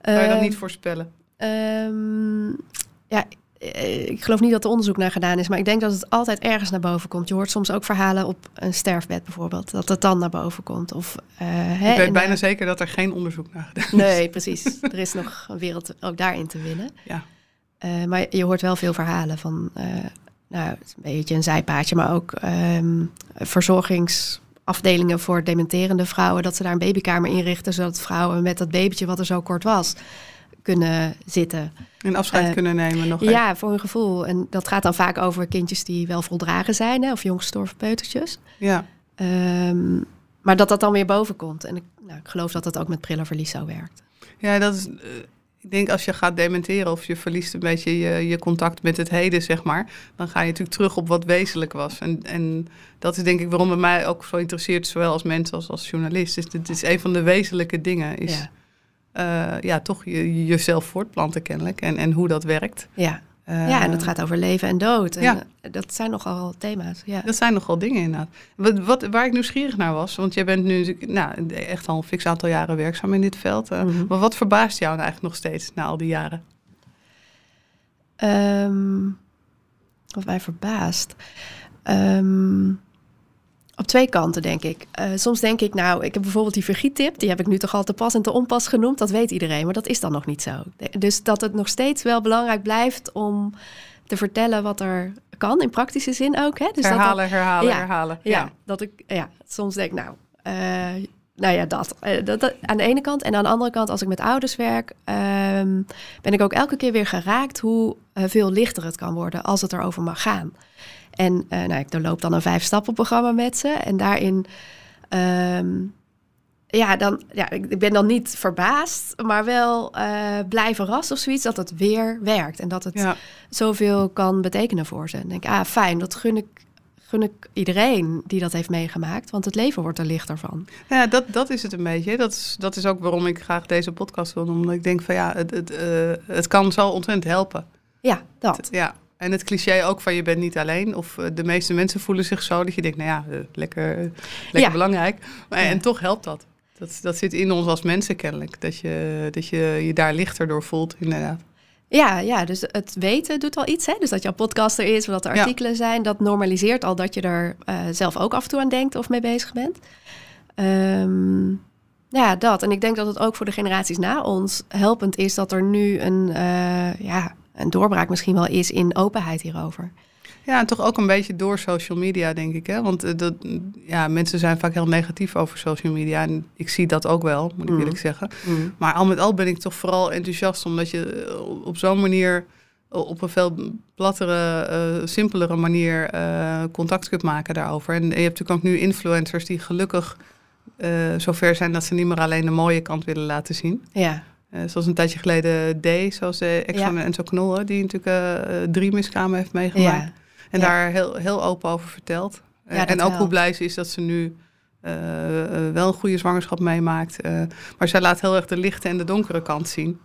kan je dat Ehm, niet voorspellen? Ehm, ja, eh, ik geloof niet dat er onderzoek naar gedaan is, maar ik denk dat het altijd ergens naar boven komt. Je hoort soms ook verhalen op een sterfbed bijvoorbeeld, dat het dan naar boven komt. Of, eh, hè, ik weet bijna zeker dat er geen onderzoek naar gedaan is. Nee, precies. Er is nog een wereld ook daarin te winnen. Ja. Eh, maar je hoort wel veel verhalen van, nou, het is een beetje een zijpaadje, maar ook ehm, verzorgingsafdelingen voor dementerende vrouwen, dat ze daar een babykamer inrichten, zodat vrouwen met dat babytje wat er zo kort was, kunnen zitten. En afscheid Eh, kunnen nemen nog even. Ja, voor hun gevoel. En dat gaat dan vaak over kindjes die wel voldragen zijn, hè, of jonggestorven peutertjes. Ja. Ehm, maar dat dat dan weer boven komt. En ik, nou, ik geloof dat dat ook met prillenverlies zo werkt. Ja, dat is. eh, ik denk als je gaat dementeren of je verliest een beetje je, je contact met het heden, zeg maar, dan ga je natuurlijk terug op wat wezenlijk was. En, en dat is denk ik waarom het mij ook zo interesseert, zowel als mens als als journalist. Dus dit is een van de wezenlijke dingen, is Ja. Ja, ja toch je, jezelf voortplanten kennelijk en, en hoe dat werkt. Ja. Eh, ja, en dat gaat over leven en dood. En ja. eh, dat zijn nogal thema's. Ja. Dat zijn nogal dingen inderdaad. Wat, wat, waar ik nieuwsgierig naar was, want jij bent nu nou, echt al een fix aantal jaren werkzaam in dit veld. eh, Mhm. Maar wat verbaast jou nou eigenlijk nog steeds na al die jaren? Ehm, wat mij verbaast. Ehm, op twee kanten, denk ik. Eh, soms denk ik, nou, ik heb bijvoorbeeld die vergiettip. Die heb ik nu toch al te pas en te onpas genoemd. Dat weet iedereen, maar dat is dan nog niet zo. Dus dat het nog steeds wel belangrijk blijft om te vertellen wat er kan, in praktische zin ook. Hè? Dus dat dat- herhalen, herhalen, Ja. herhalen. Ja, dat ik ja, soms denk, nou, eh, nou ja, dat, Eh, dat, dat aan de ene kant. En aan de andere kant, als ik met ouders werk, ehm, ben ik ook elke keer weer geraakt hoe veel lichter het kan worden als het erover mag gaan. En eh, nou, ik doorloop dan een vijf stappen programma met ze. En daarin, ehm, ja, dan, ja, ik ben dan niet verbaasd, maar wel eh blij verrast of zoiets dat het weer werkt. En dat het Ja. zoveel kan betekenen voor ze. En denk, ah, fijn, dat gun ik, gun ik iedereen die dat heeft meegemaakt. Want het leven wordt er lichter van. Ja, dat, dat is het een beetje. Dat is, dat is ook waarom ik graag deze podcast wil doen. Omdat ik denk van ja, het, het, eh, het kan zo ontzettend helpen. Ja, dat. Ja. En het cliché ook van je bent niet alleen. Of eh, de meeste mensen voelen zich zo dat je denkt, nou ja, eh, lekker, eh, lekker Ja. belangrijk. Maar, Ja. En toch helpt dat. dat. Dat zit in ons als mensen kennelijk. Dat je dat je, je daar lichter door voelt, inderdaad. Ja, ja, dus het weten doet al iets. Hè? Dus dat jouw podcast er is, of dat er Ja. artikelen zijn. Dat normaliseert al dat je er zelf ook af en toe aan denkt of mee bezig bent. Ehm, ja, dat. En ik denk dat het ook voor de generaties na ons helpend is dat er nu een, ja, een doorbraak misschien wel is in openheid hierover. Ja, en toch ook een beetje door social media, denk ik. Hè? Want eh, dat, ja, mensen zijn vaak heel negatief over social media. En ik zie dat ook wel, moet ik Mm. eerlijk zeggen. Mm. Maar al met al ben ik toch vooral enthousiast omdat je eh, op zo'n manier, eh, op een veel plattere, simpelere manier contact kunt maken daarover. En je hebt natuurlijk ook nu influencers die gelukkig zover zijn dat ze niet meer alleen de mooie kant willen laten zien. Ja, Eh, zoals een tijdje geleden D, zoals de Exxon Ja. en Enzo Knol, die natuurlijk eh, eh, drie miskramen heeft meegemaakt. ja, En Ja. daar heel, heel open over vertelt. Eh, en ook wel. hoe blij ze is dat ze nu eh, eh, wel een goede zwangerschap meemaakt. Eh, maar zij laat heel erg de lichte en de donkere kant zien.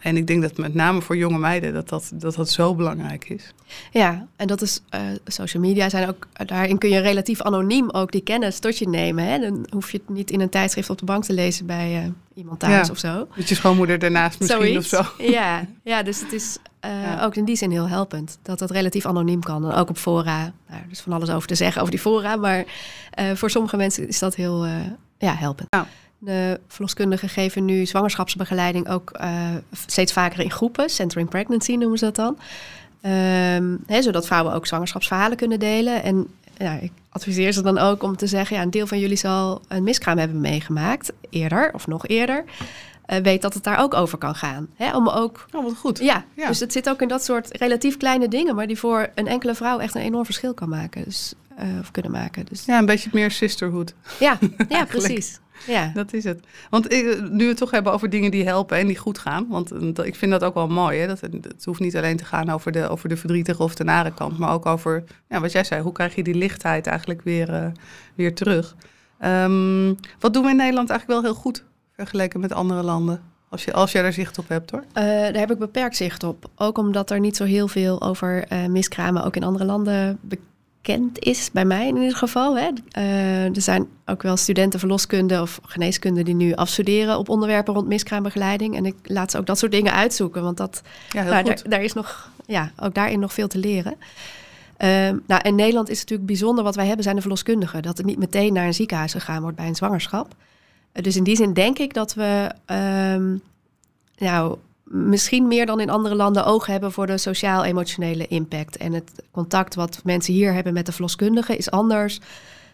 En ik denk dat met name voor jonge meiden dat dat, dat, dat zo belangrijk is. ja, en dat is eh, social media zijn ook daarin kun je relatief anoniem ook die kennis tot je nemen. Hè? Dan hoef je het niet in een tijdschrift op de bank te lezen bij eh, iemand thuis Ja. of zo. Met je schoonmoeder daarnaast misschien Zoiets. of zo. Ja, ja, dus het is eh, Ja. ook in die zin heel helpend. Dat dat relatief anoniem kan. En ook op fora. Nou, er is van alles over te zeggen over die fora. Maar voor sommige mensen is dat heel ja, helpend. Ja. De verloskundigen geven nu zwangerschapsbegeleiding ook eh, steeds vaker in groepen. Centering pregnancy noemen ze dat dan. Ehm, hè, zodat vrouwen ook zwangerschapsverhalen kunnen delen. En ja, ik adviseer ze dan ook om te zeggen... Ja, een deel van jullie zal een miskraam hebben meegemaakt. Eerder of nog eerder. Eh, weet dat het daar ook over kan gaan. Hè, om ook Oh, wat goed. ja, Ja. dus het zit ook in dat soort relatief kleine dingen, maar die voor een enkele vrouw echt een enorm verschil kan maken. Dus, eh, of kunnen maken. Dus Ja, een beetje meer sisterhood. ja, ja precies. Ja. Dat is het. Want ik, nu we het toch hebben over dingen die helpen en die goed gaan. Want eh, ik vind dat ook wel mooi. Hè? Dat, het, hoeft niet alleen te gaan over de, over de verdrietige of de nare kant. Maar ook over, ja, wat jij zei, hoe krijg je die lichtheid eigenlijk weer, eh, weer terug. Ehm, wat doen we in Nederland eigenlijk wel heel goed vergeleken met andere landen? Als je, als jij daar zicht op hebt hoor. Eh, daar heb ik beperkt zicht op. Ook omdat er niet zo heel veel over eh, miskramen ook in andere landen bekend is, bij mij in ieder geval. Hè. Eh, er zijn ook wel studenten verloskunde of geneeskunde die nu afstuderen op onderwerpen rond miskraambegeleiding. En ik laat ze ook dat soort dingen uitzoeken, want dat, Ja, heel nou, goed. daar, daar is nog, ja, ook daarin nog veel te leren. Ehm, nou, in Nederland is het natuurlijk bijzonder wat wij hebben, zijn de verloskundigen. Dat er niet meteen naar een ziekenhuis gegaan wordt bij een zwangerschap. Eh, dus in die zin denk ik dat we ehm, nou, misschien meer dan in andere landen oog hebben voor de sociaal-emotionele impact. En het contact wat mensen hier hebben met de verloskundige is anders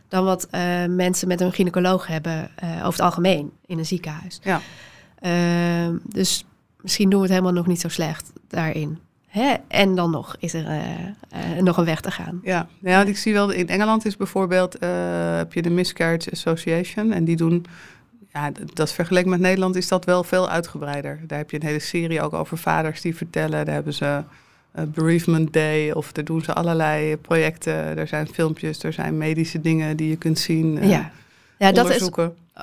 dan wat eh, mensen met een gynaecoloog hebben eh, over het algemeen in een ziekenhuis. Ja. Ehm, dus misschien doen we het helemaal nog niet zo slecht daarin. Hè? En dan nog is er eh, nog een weg te gaan. Ja, ja ik zie wel, in Engeland is bijvoorbeeld, heb je de Miscarriage Association. En die doen, ja, dat vergeleken met Nederland is dat wel veel uitgebreider. Daar heb je een hele serie ook over vaders die vertellen. Daar hebben ze eh, Bereavement Day of daar doen ze allerlei projecten. Er zijn filmpjes, er zijn medische dingen die je kunt zien. ja. ja, dat is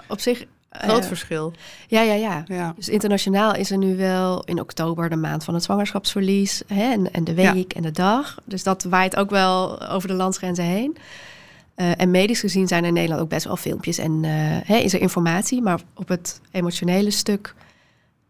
op zich... eh, Groot verschil. ja, ja, ja. Ja. Dus internationaal is er nu wel in oktober de maand van het zwangerschapsverlies. Hè, en, en de Ja. week en de dag. Dus dat waait ook wel over de landsgrenzen heen. Eh, en medisch gezien zijn er in Nederland ook best wel filmpjes en eh, hè, is er informatie. Maar op het emotionele stuk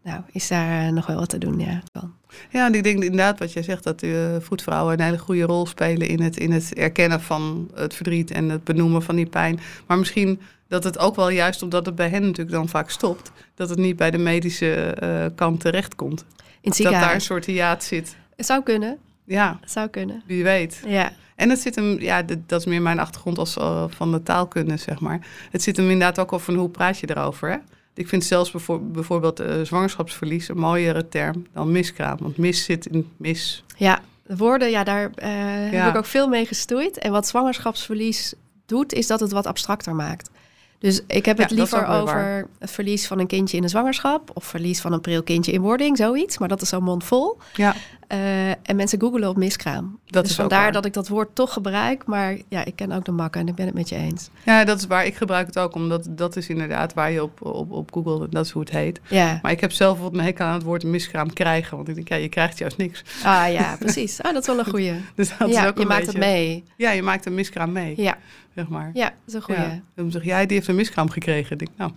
nou, is daar eh, nog wel wat te doen. Ja. Wel. Ja, en ik denk inderdaad wat jij zegt, dat uh, voetvrouwen een hele goede rol spelen in het, in het erkennen van het verdriet en het benoemen van die pijn. Maar misschien dat het ook wel juist omdat het bij hen natuurlijk dan vaak stopt, dat het niet bij de medische uh, kant terechtkomt. In het Dat daar een soort hiaat zit. Het zou kunnen. Ja, zou kunnen. wie weet. Ja. En het zit hem, ja, dat is meer mijn achtergrond als uh, van de taalkunde, zeg maar. Het zit hem inderdaad ook al van hoe praat je erover, hè? Ik vind zelfs bijvoor- bijvoorbeeld uh, zwangerschapsverlies een mooiere term dan miskraam. Want mis zit in mis. Ja, de woorden, ja, daar uh, Ja. heb ik ook veel mee gestoeid. En wat zwangerschapsverlies doet, is dat het wat abstracter maakt. Dus ik heb het Ja, liever over waar. het verlies van een kindje in een zwangerschap... of verlies van een pril kindje in wording, zoiets. Maar dat is zo'n mond vol. Ja, Uh, en mensen googelen op miskraam. dat dus is vandaar waar. dat ik dat woord toch gebruik. Maar ja, ik ken ook de makken en ik ben het met je eens. Ja, dat is waar. Ik gebruik het ook, omdat dat is inderdaad waar je op, op, op Google, dat is hoe het heet. Ja, Maar ik heb zelf wat mijn hekel aan het woord miskraam krijgen. Want ik denk, ja, je krijgt juist niks. ah ja, precies. Ah, dat is wel een goeie. Dus dat is Ja, ook je een maakt beetje, het mee. Ja, je maakt een miskraam mee, Ja, zeg maar. ja, dat is een goeie. Ja. Dan zeg jij, die heeft een miskraam gekregen. Ik denk, nou,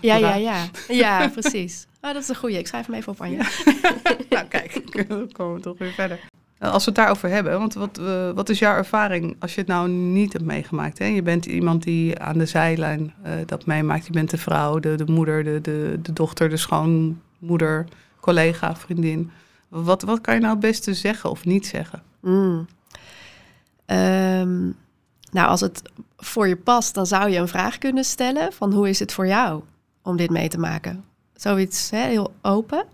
Ja, ja, ja. Ja, precies. Ah, dat is een goeie. Ik schrijf hem even op, Anja. nou kijk, dan komen we toch weer verder. Nou, als we het daarover hebben, want wat, eh, wat is jouw ervaring als je het nou niet hebt meegemaakt? Hè? Je bent iemand die aan de zijlijn eh, dat meemaakt. Je bent de vrouw, de, de moeder, de, de, de dochter, de schoonmoeder, collega, vriendin. Wat, wat kan je nou het beste zeggen of niet zeggen? Mm. Ehm, nou, als het voor je past, dan zou je een vraag kunnen stellen van hoe is het voor jou om dit mee te maken? Zoiets heel open.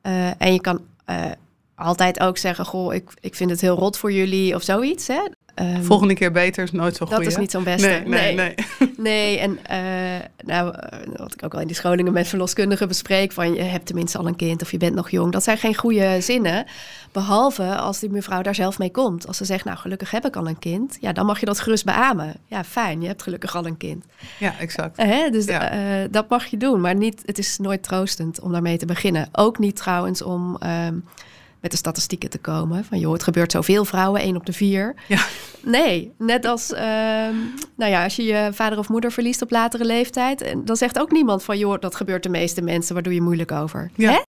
Eh, en je kan uh, altijd ook zeggen, goh, ik, ik vind het heel rot voor jullie of zoiets. Hè? Um, Volgende keer beter is nooit zo goed. Dat is niet zo'n beste. Nee, nee, nee. Nee, nee en uh, nou, wat ik ook al in die scholingen met verloskundigen bespreek, van je hebt tenminste al een kind of je bent nog jong. Dat zijn geen goede zinnen, behalve als die mevrouw daar zelf mee komt. Als ze zegt, nou gelukkig heb ik al een kind, ja, dan mag je dat gerust beamen. Ja, fijn, je hebt gelukkig al een kind. Ja, exact. Uh, dus ja. Uh, dat mag je doen, maar niet, het is nooit troostend om daarmee te beginnen. Ook niet trouwens om... Um, met de statistieken te komen. Van joh, het gebeurt zoveel vrouwen, één op de vier. Ja. Nee, net als uh, nou ja, als je je vader of moeder verliest op latere leeftijd. En dan zegt ook niemand van joh, dat gebeurt de meeste mensen, waar doe je moeilijk over? Ja. Hè?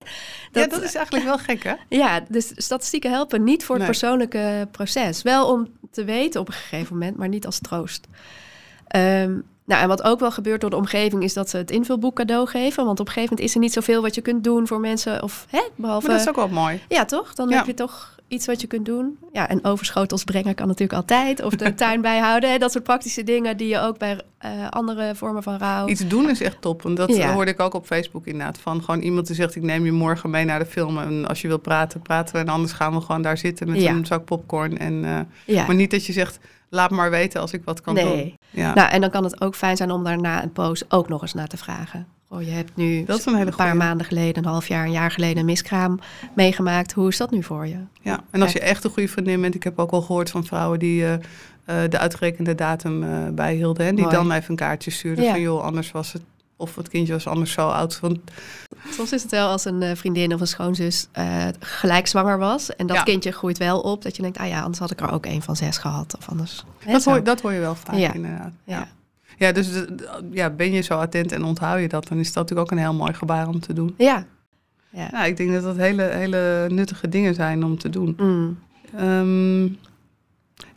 Dat, ja, dat is eigenlijk wel gek hè? Ja, dus statistieken helpen niet voor het nee. persoonlijke proces. Wel om te weten op een gegeven moment, maar niet als troost. Um, nou, en wat ook wel gebeurt door de omgeving is dat ze het invulboek cadeau geven. Want op een gegeven moment is er niet zoveel wat je kunt doen voor mensen. Of, hè, behalve... Maar dat is ook wel mooi. Ja, toch? Dan ja. heb je toch iets wat je kunt doen. Ja, en overschotels brengen kan natuurlijk altijd. Of de tuin bijhouden. Hè, dat soort praktische dingen die je ook bij uh, andere vormen van rouw... Iets doen is echt top. En dat ja. hoorde ik ook op Facebook inderdaad. Van gewoon iemand die zegt, ik neem je morgen mee naar de film. En als je wil praten, praten we. En anders gaan we gewoon daar zitten met ja. een zak popcorn. En, uh, ja. Maar niet dat je zegt laat maar weten als ik wat kan nee. doen. Ja. Nou, en dan kan het ook fijn zijn om daarna een poos ook nog eens naar te vragen. Oh, je hebt nu dat is een, hele een paar goeie. maanden geleden, een half jaar, een jaar geleden een miskraam meegemaakt. Hoe is dat nu voor je? Ja, en als je echt een goede vriendin bent, ik heb ook al gehoord van vrouwen die uh, uh, de uitgerekende datum uh, bijhielden. En die Mooi. dan even een kaartje stuurden Ja. van joh, anders was het, of het kindje was anders zo oud. Want Soms is het wel als een eh, vriendin of een schoonzus eh, gelijk zwanger was. En dat Ja. kindje groeit wel op. Dat je denkt, ah ja, anders had ik er ook een van zes gehad. Of anders. Dat hoor, dat hoor je wel vaak Ja. inderdaad. Ja. Ja. Dus de- ja, ben je zo attent en onthoud je dat, dan is dat natuurlijk ook een heel mooi gebaar om te doen. Ja. Ja. Ja, ik denk dat dat hele, hele nuttige dingen zijn om te doen. Mm. Ehm,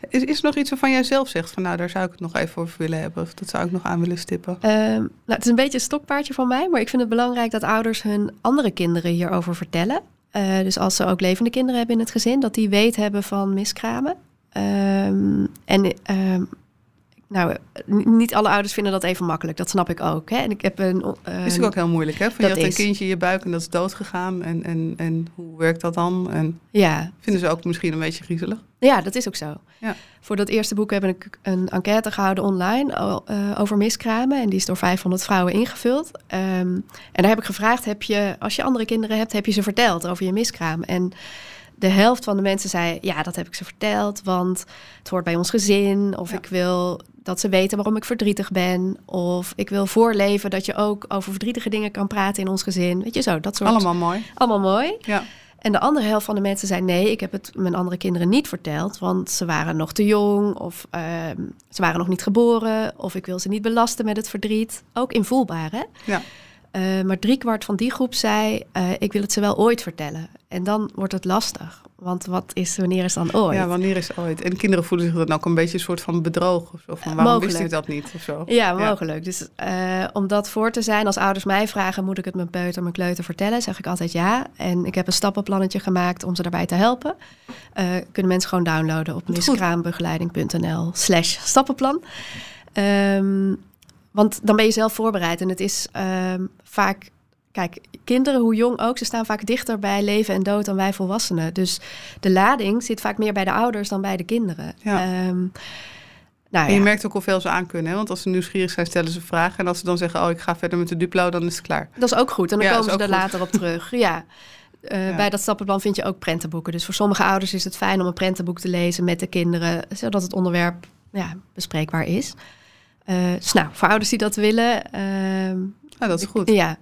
is, is er nog iets waarvan jij zelf zegt van nou, daar zou ik het nog even over willen hebben? Of dat zou ik nog aan willen stippen? Ehm, nou, het is een beetje een stokpaardje van mij, maar ik vind het belangrijk dat ouders hun andere kinderen hierover vertellen. Eh, dus als ze ook levende kinderen hebben in het gezin, dat die weet hebben van miskramen. Ehm, en nou, n- niet alle ouders vinden dat even makkelijk, dat snap ik ook. Hè? En ik heb een. is eh, natuurlijk ook heel moeilijk, hè? Van je dat had een is. kindje in je buik en dat is doodgegaan. En, en, en hoe werkt dat dan? En ja, vinden ze ook misschien een beetje griezelig? Ja, dat is ook zo. Ja. Voor dat eerste boek heb ik een enquête gehouden online eh, over miskramen. En die is door 500 vrouwen ingevuld. Ehm, en daar heb ik gevraagd, heb je, als je andere kinderen hebt, heb je ze verteld over je miskraam? En de helft van de mensen zei, ja, dat heb ik ze verteld, want het hoort bij ons gezin. Of Ja. ik wil dat ze weten waarom ik verdrietig ben. Of ik wil voorleven dat je ook over verdrietige dingen kan praten in ons gezin. Weet je zo, dat soort... Allemaal mooi. Allemaal mooi. Ja. En de andere helft van de mensen zei nee, ik heb het mijn andere kinderen niet verteld, want ze waren nog te jong of ehm, ze waren nog niet geboren of ik wil ze niet belasten met het verdriet. Ook invoelbaar, hè? Ja. Eh, maar driekwart van die groep zei, eh, ik wil het ze wel ooit vertellen. En dan wordt het lastig, want wat is, wanneer is dan ooit? ja, wanneer is ooit? En kinderen voelen zich dan ook een beetje een soort van bedroog. Of zo, van, waarom mogelijk. wist ik dat niet? Of zo. Ja, mogelijk. Dus eh, om dat voor te zijn, als ouders mij vragen, moet ik het mijn peuter, mijn kleuter vertellen, zeg ik altijd ja. En ik heb een stappenplannetje gemaakt om ze daarbij te helpen. Kunnen mensen gewoon downloaden op miskraambegeleiding.nl slash stappenplan. Ehm, want dan ben je zelf voorbereid. En het is ehm, vaak, kijk, kinderen, hoe jong ook, ze staan vaak dichter bij leven en dood dan wij volwassenen. Dus de lading zit vaak meer bij de ouders dan bij de kinderen. Ja. Ehm, nou En je ja. merkt ook hoeveel ze aan kunnen. Hè? Want als ze nieuwsgierig zijn, stellen ze vragen. En als ze dan zeggen, oh, ik ga verder met de Duplo, dan is het klaar. Dat is ook goed. En dan Ja, komen ze er goed. later op terug. Ja. Eh, Ja. Bij dat stappenplan vind je ook prentenboeken. Dus voor sommige ouders is het fijn om een prentenboek te lezen met de kinderen, zodat het onderwerp ja, bespreekbaar is. Eh, dus nou, voor ouders die dat willen, Ja, dat is goed. ja.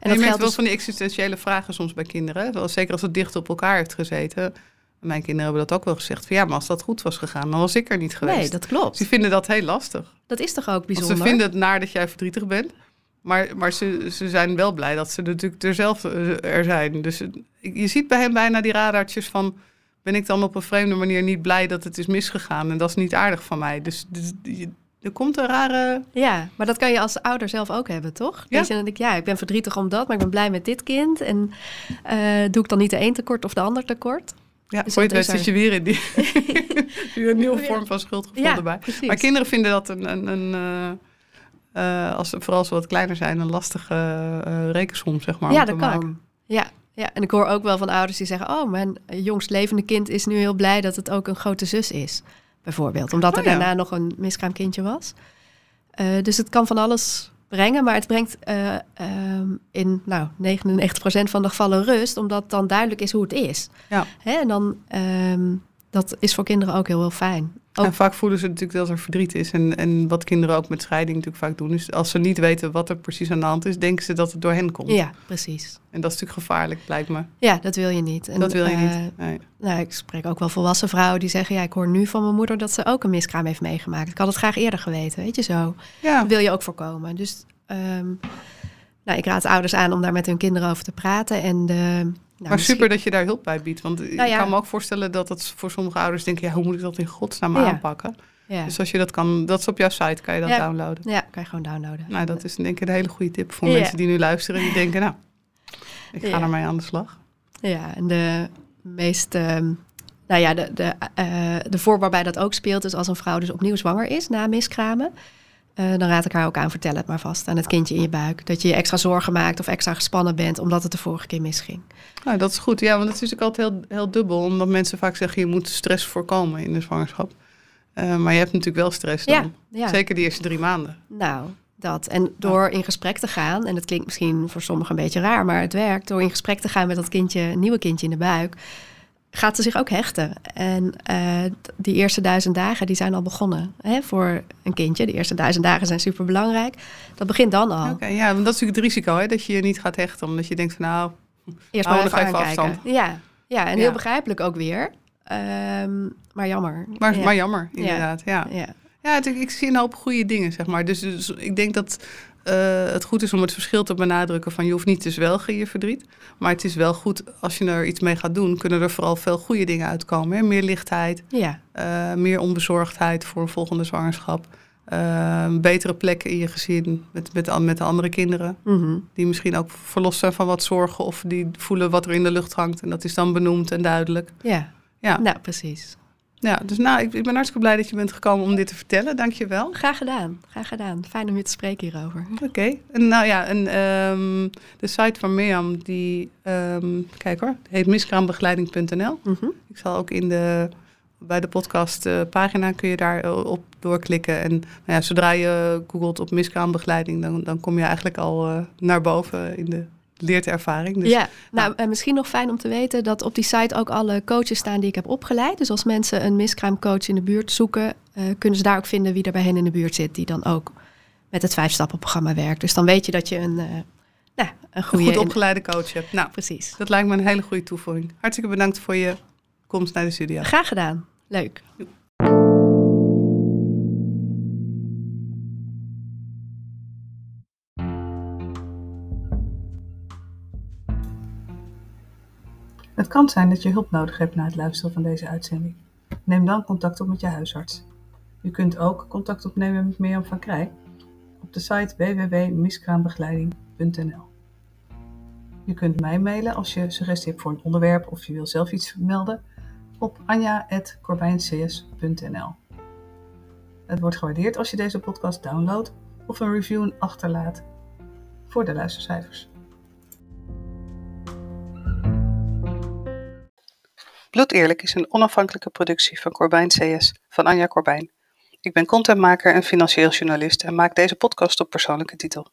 En, je merkt wel dus, van die existentiële vragen soms bij kinderen. Wel, Zeker als het dicht op elkaar heeft gezeten. Mijn kinderen hebben dat ook wel gezegd. Van, ja, maar als dat goed was gegaan, dan was ik er niet geweest. nee, dat klopt. Ze vinden dat heel lastig. Dat is toch ook Want bijzonder? ze vinden het naar dat jij verdrietig bent. Maar, maar ze, ze zijn wel blij dat ze natuurlijk er zelf eh, er zijn. Dus je ziet bij hen bijna die radartjes van... ben ik dan op een vreemde manier niet blij dat het is misgegaan. En dat is niet aardig van mij. Dus, dus er komt een rare... Ja, maar dat kan je als ouder zelf ook hebben, toch? Ja. Dan denkt, ja, ik ben verdrietig om dat, maar ik ben blij met dit kind. En eh, doe ik dan niet de een tekort of de ander tekort? Ja, Dus is zit je weer in die, een nieuwe vorm van schuldgevoel Ja, erbij. precies. Maar kinderen vinden dat een, een, een eh, eh, als vooral als ze wat kleiner zijn, een lastige eh, rekensom, zeg maar. ja, om te dat kan. maken. Ja, ja, en ik hoor ook wel van ouders die zeggen, oh, mijn jongst levende kind is nu heel blij dat het ook een grote zus is. Bijvoorbeeld, omdat er Oh ja. daarna nog een miskraamkindje was. Eh, dus het kan van alles brengen, maar het brengt eh, ehm, in nou, 99% van de gevallen rust, omdat dan duidelijk is hoe het is. Ja. Hè? En dan, ehm, dat is voor kinderen ook heel, heel fijn. En vaak voelen ze natuurlijk dat er verdriet is. En, en wat kinderen ook met scheiding natuurlijk vaak doen, is als ze niet weten wat er precies aan de hand is, denken ze dat het door hen komt. ja, precies. En dat is natuurlijk gevaarlijk, blijkt me. Ja, dat wil je niet. En, dat wil je eh, niet. Nee. Nou, ik spreek ook wel volwassen vrouwen die zeggen... ja, ik hoor nu van mijn moeder dat ze ook een miskraam heeft meegemaakt. Ik had het graag eerder geweten, weet je zo. Ja, Dat wil je ook voorkomen. Dus ehm, nou, ik raad ouders aan om daar met hun kinderen over te praten. En de, nou, maar misschien- super dat je daar hulp bij biedt. Want Nou ik ja. kan me ook voorstellen dat het voor sommige ouders denken... ja, hoe moet ik dat in godsnaam Ja. aanpakken? Ja. Dus als je dat kan, dat is op jouw site, kan je dat downloaden. ja, kan je gewoon downloaden. Nou, dat is denk ik een hele goede tip voor mensen die nu luisteren. Die denken, nou, ik ga ermee aan de slag. Ja, en de meest... ehm, nou ja, de, de, eh, de voor waarbij dat ook speelt... is als een vrouw dus opnieuw zwanger is na miskramen... eh, dan raad ik haar ook aan, vertel het maar vast aan het kindje in je buik. Dat je je extra zorgen maakt of extra gespannen bent... omdat het de vorige keer misging. Nou, dat is goed. Ja, want dat is natuurlijk altijd heel, heel dubbel. Omdat mensen vaak zeggen, je moet stress voorkomen in de zwangerschap. Eh, maar je hebt natuurlijk wel stress dan. Ja, ja. Zeker die eerste drie maanden. Nou, dat. En door in gesprek te gaan, en dat klinkt misschien voor sommigen een beetje raar, maar het werkt. Door in gesprek te gaan met dat kindje, nieuwe kindje in de buik, gaat ze zich ook hechten. En eh, die eerste duizend dagen, die zijn al begonnen hè, voor een kindje. De eerste duizend dagen zijn super belangrijk. Dat begint dan al. Ja, want dat is natuurlijk het risico, hè, dat je je niet gaat hechten. Omdat je denkt van, nou, Eerst maar even even afstand. Ja, ja, en Ja. heel begrijpelijk ook weer. Ehm, maar jammer. maar, ja. maar jammer, inderdaad. Ja, Ja. ja het- ik zie een hoop goede dingen, zeg maar. Dus, dus ik denk dat eh, het goed is om het verschil te benadrukken van... je hoeft niet te zwelgen je verdriet. Maar het is wel goed, als je er iets mee gaat doen... kunnen er vooral veel goede dingen uitkomen. Hè? Meer lichtheid, ja, eh, meer onbezorgdheid voor een volgende zwangerschap. eh, betere plekken in je gezin met, met, de- met de andere kinderen. Mhm. Die misschien ook verlost zijn van wat zorgen. Of die voelen wat er in de lucht hangt. En dat is dan benoemd en duidelijk. ja. Ja, Nou, precies. Ja dus nou, ik, ik ben hartstikke blij dat je bent gekomen om dit te vertellen. Dank je wel. Graag gedaan. Graag gedaan. Fijn om je te spreken hierover. Oké. En nou ja, en, ehm, de site van Mirjam, die, ehm, kijk hoor, heet miskraambegeleiding.nl. Mhm. Ik zal ook in de, bij de podcast eh, pagina kun je daar eh, op doorklikken. En nou ja, zodra je googelt op miskraambegeleiding, dan, dan kom je eigenlijk al eh, naar boven in de leertervaring. Dus ja, nou, en misschien nog fijn om te weten dat op die site ook alle coaches staan die ik heb opgeleid. Dus als mensen een miskraamcoach in de buurt zoeken, eh, kunnen ze daar ook vinden wie er bij hen in de buurt zit, die dan ook met het vijfstappenprogramma werkt. Dus dan weet je dat je een, eh nou, een een goede... goed opgeleide coach hebt. Nou, Precies. dat lijkt me een hele goede toevoeging. Hartstikke bedankt voor je komst naar de studio. Graag gedaan. Leuk. Kan zijn dat je hulp nodig hebt na het luisteren van deze uitzending. Neem dan contact op met je huisarts. U kunt ook contact opnemen met Mirjam van Krij op de site www.miskraambegeleiding.nl. Je kunt mij mailen als je suggestie hebt voor een onderwerp of je wil zelf iets melden op anja.corbijncs.nl. Het wordt gewaardeerd als je deze podcast downloadt of een review achterlaat voor de luistercijfers. Bloed Eerlijk is een onafhankelijke productie van Corbijn CS van Anja Corbijn. Ik ben contentmaker en financieel journalist en maak deze podcast op persoonlijke titel.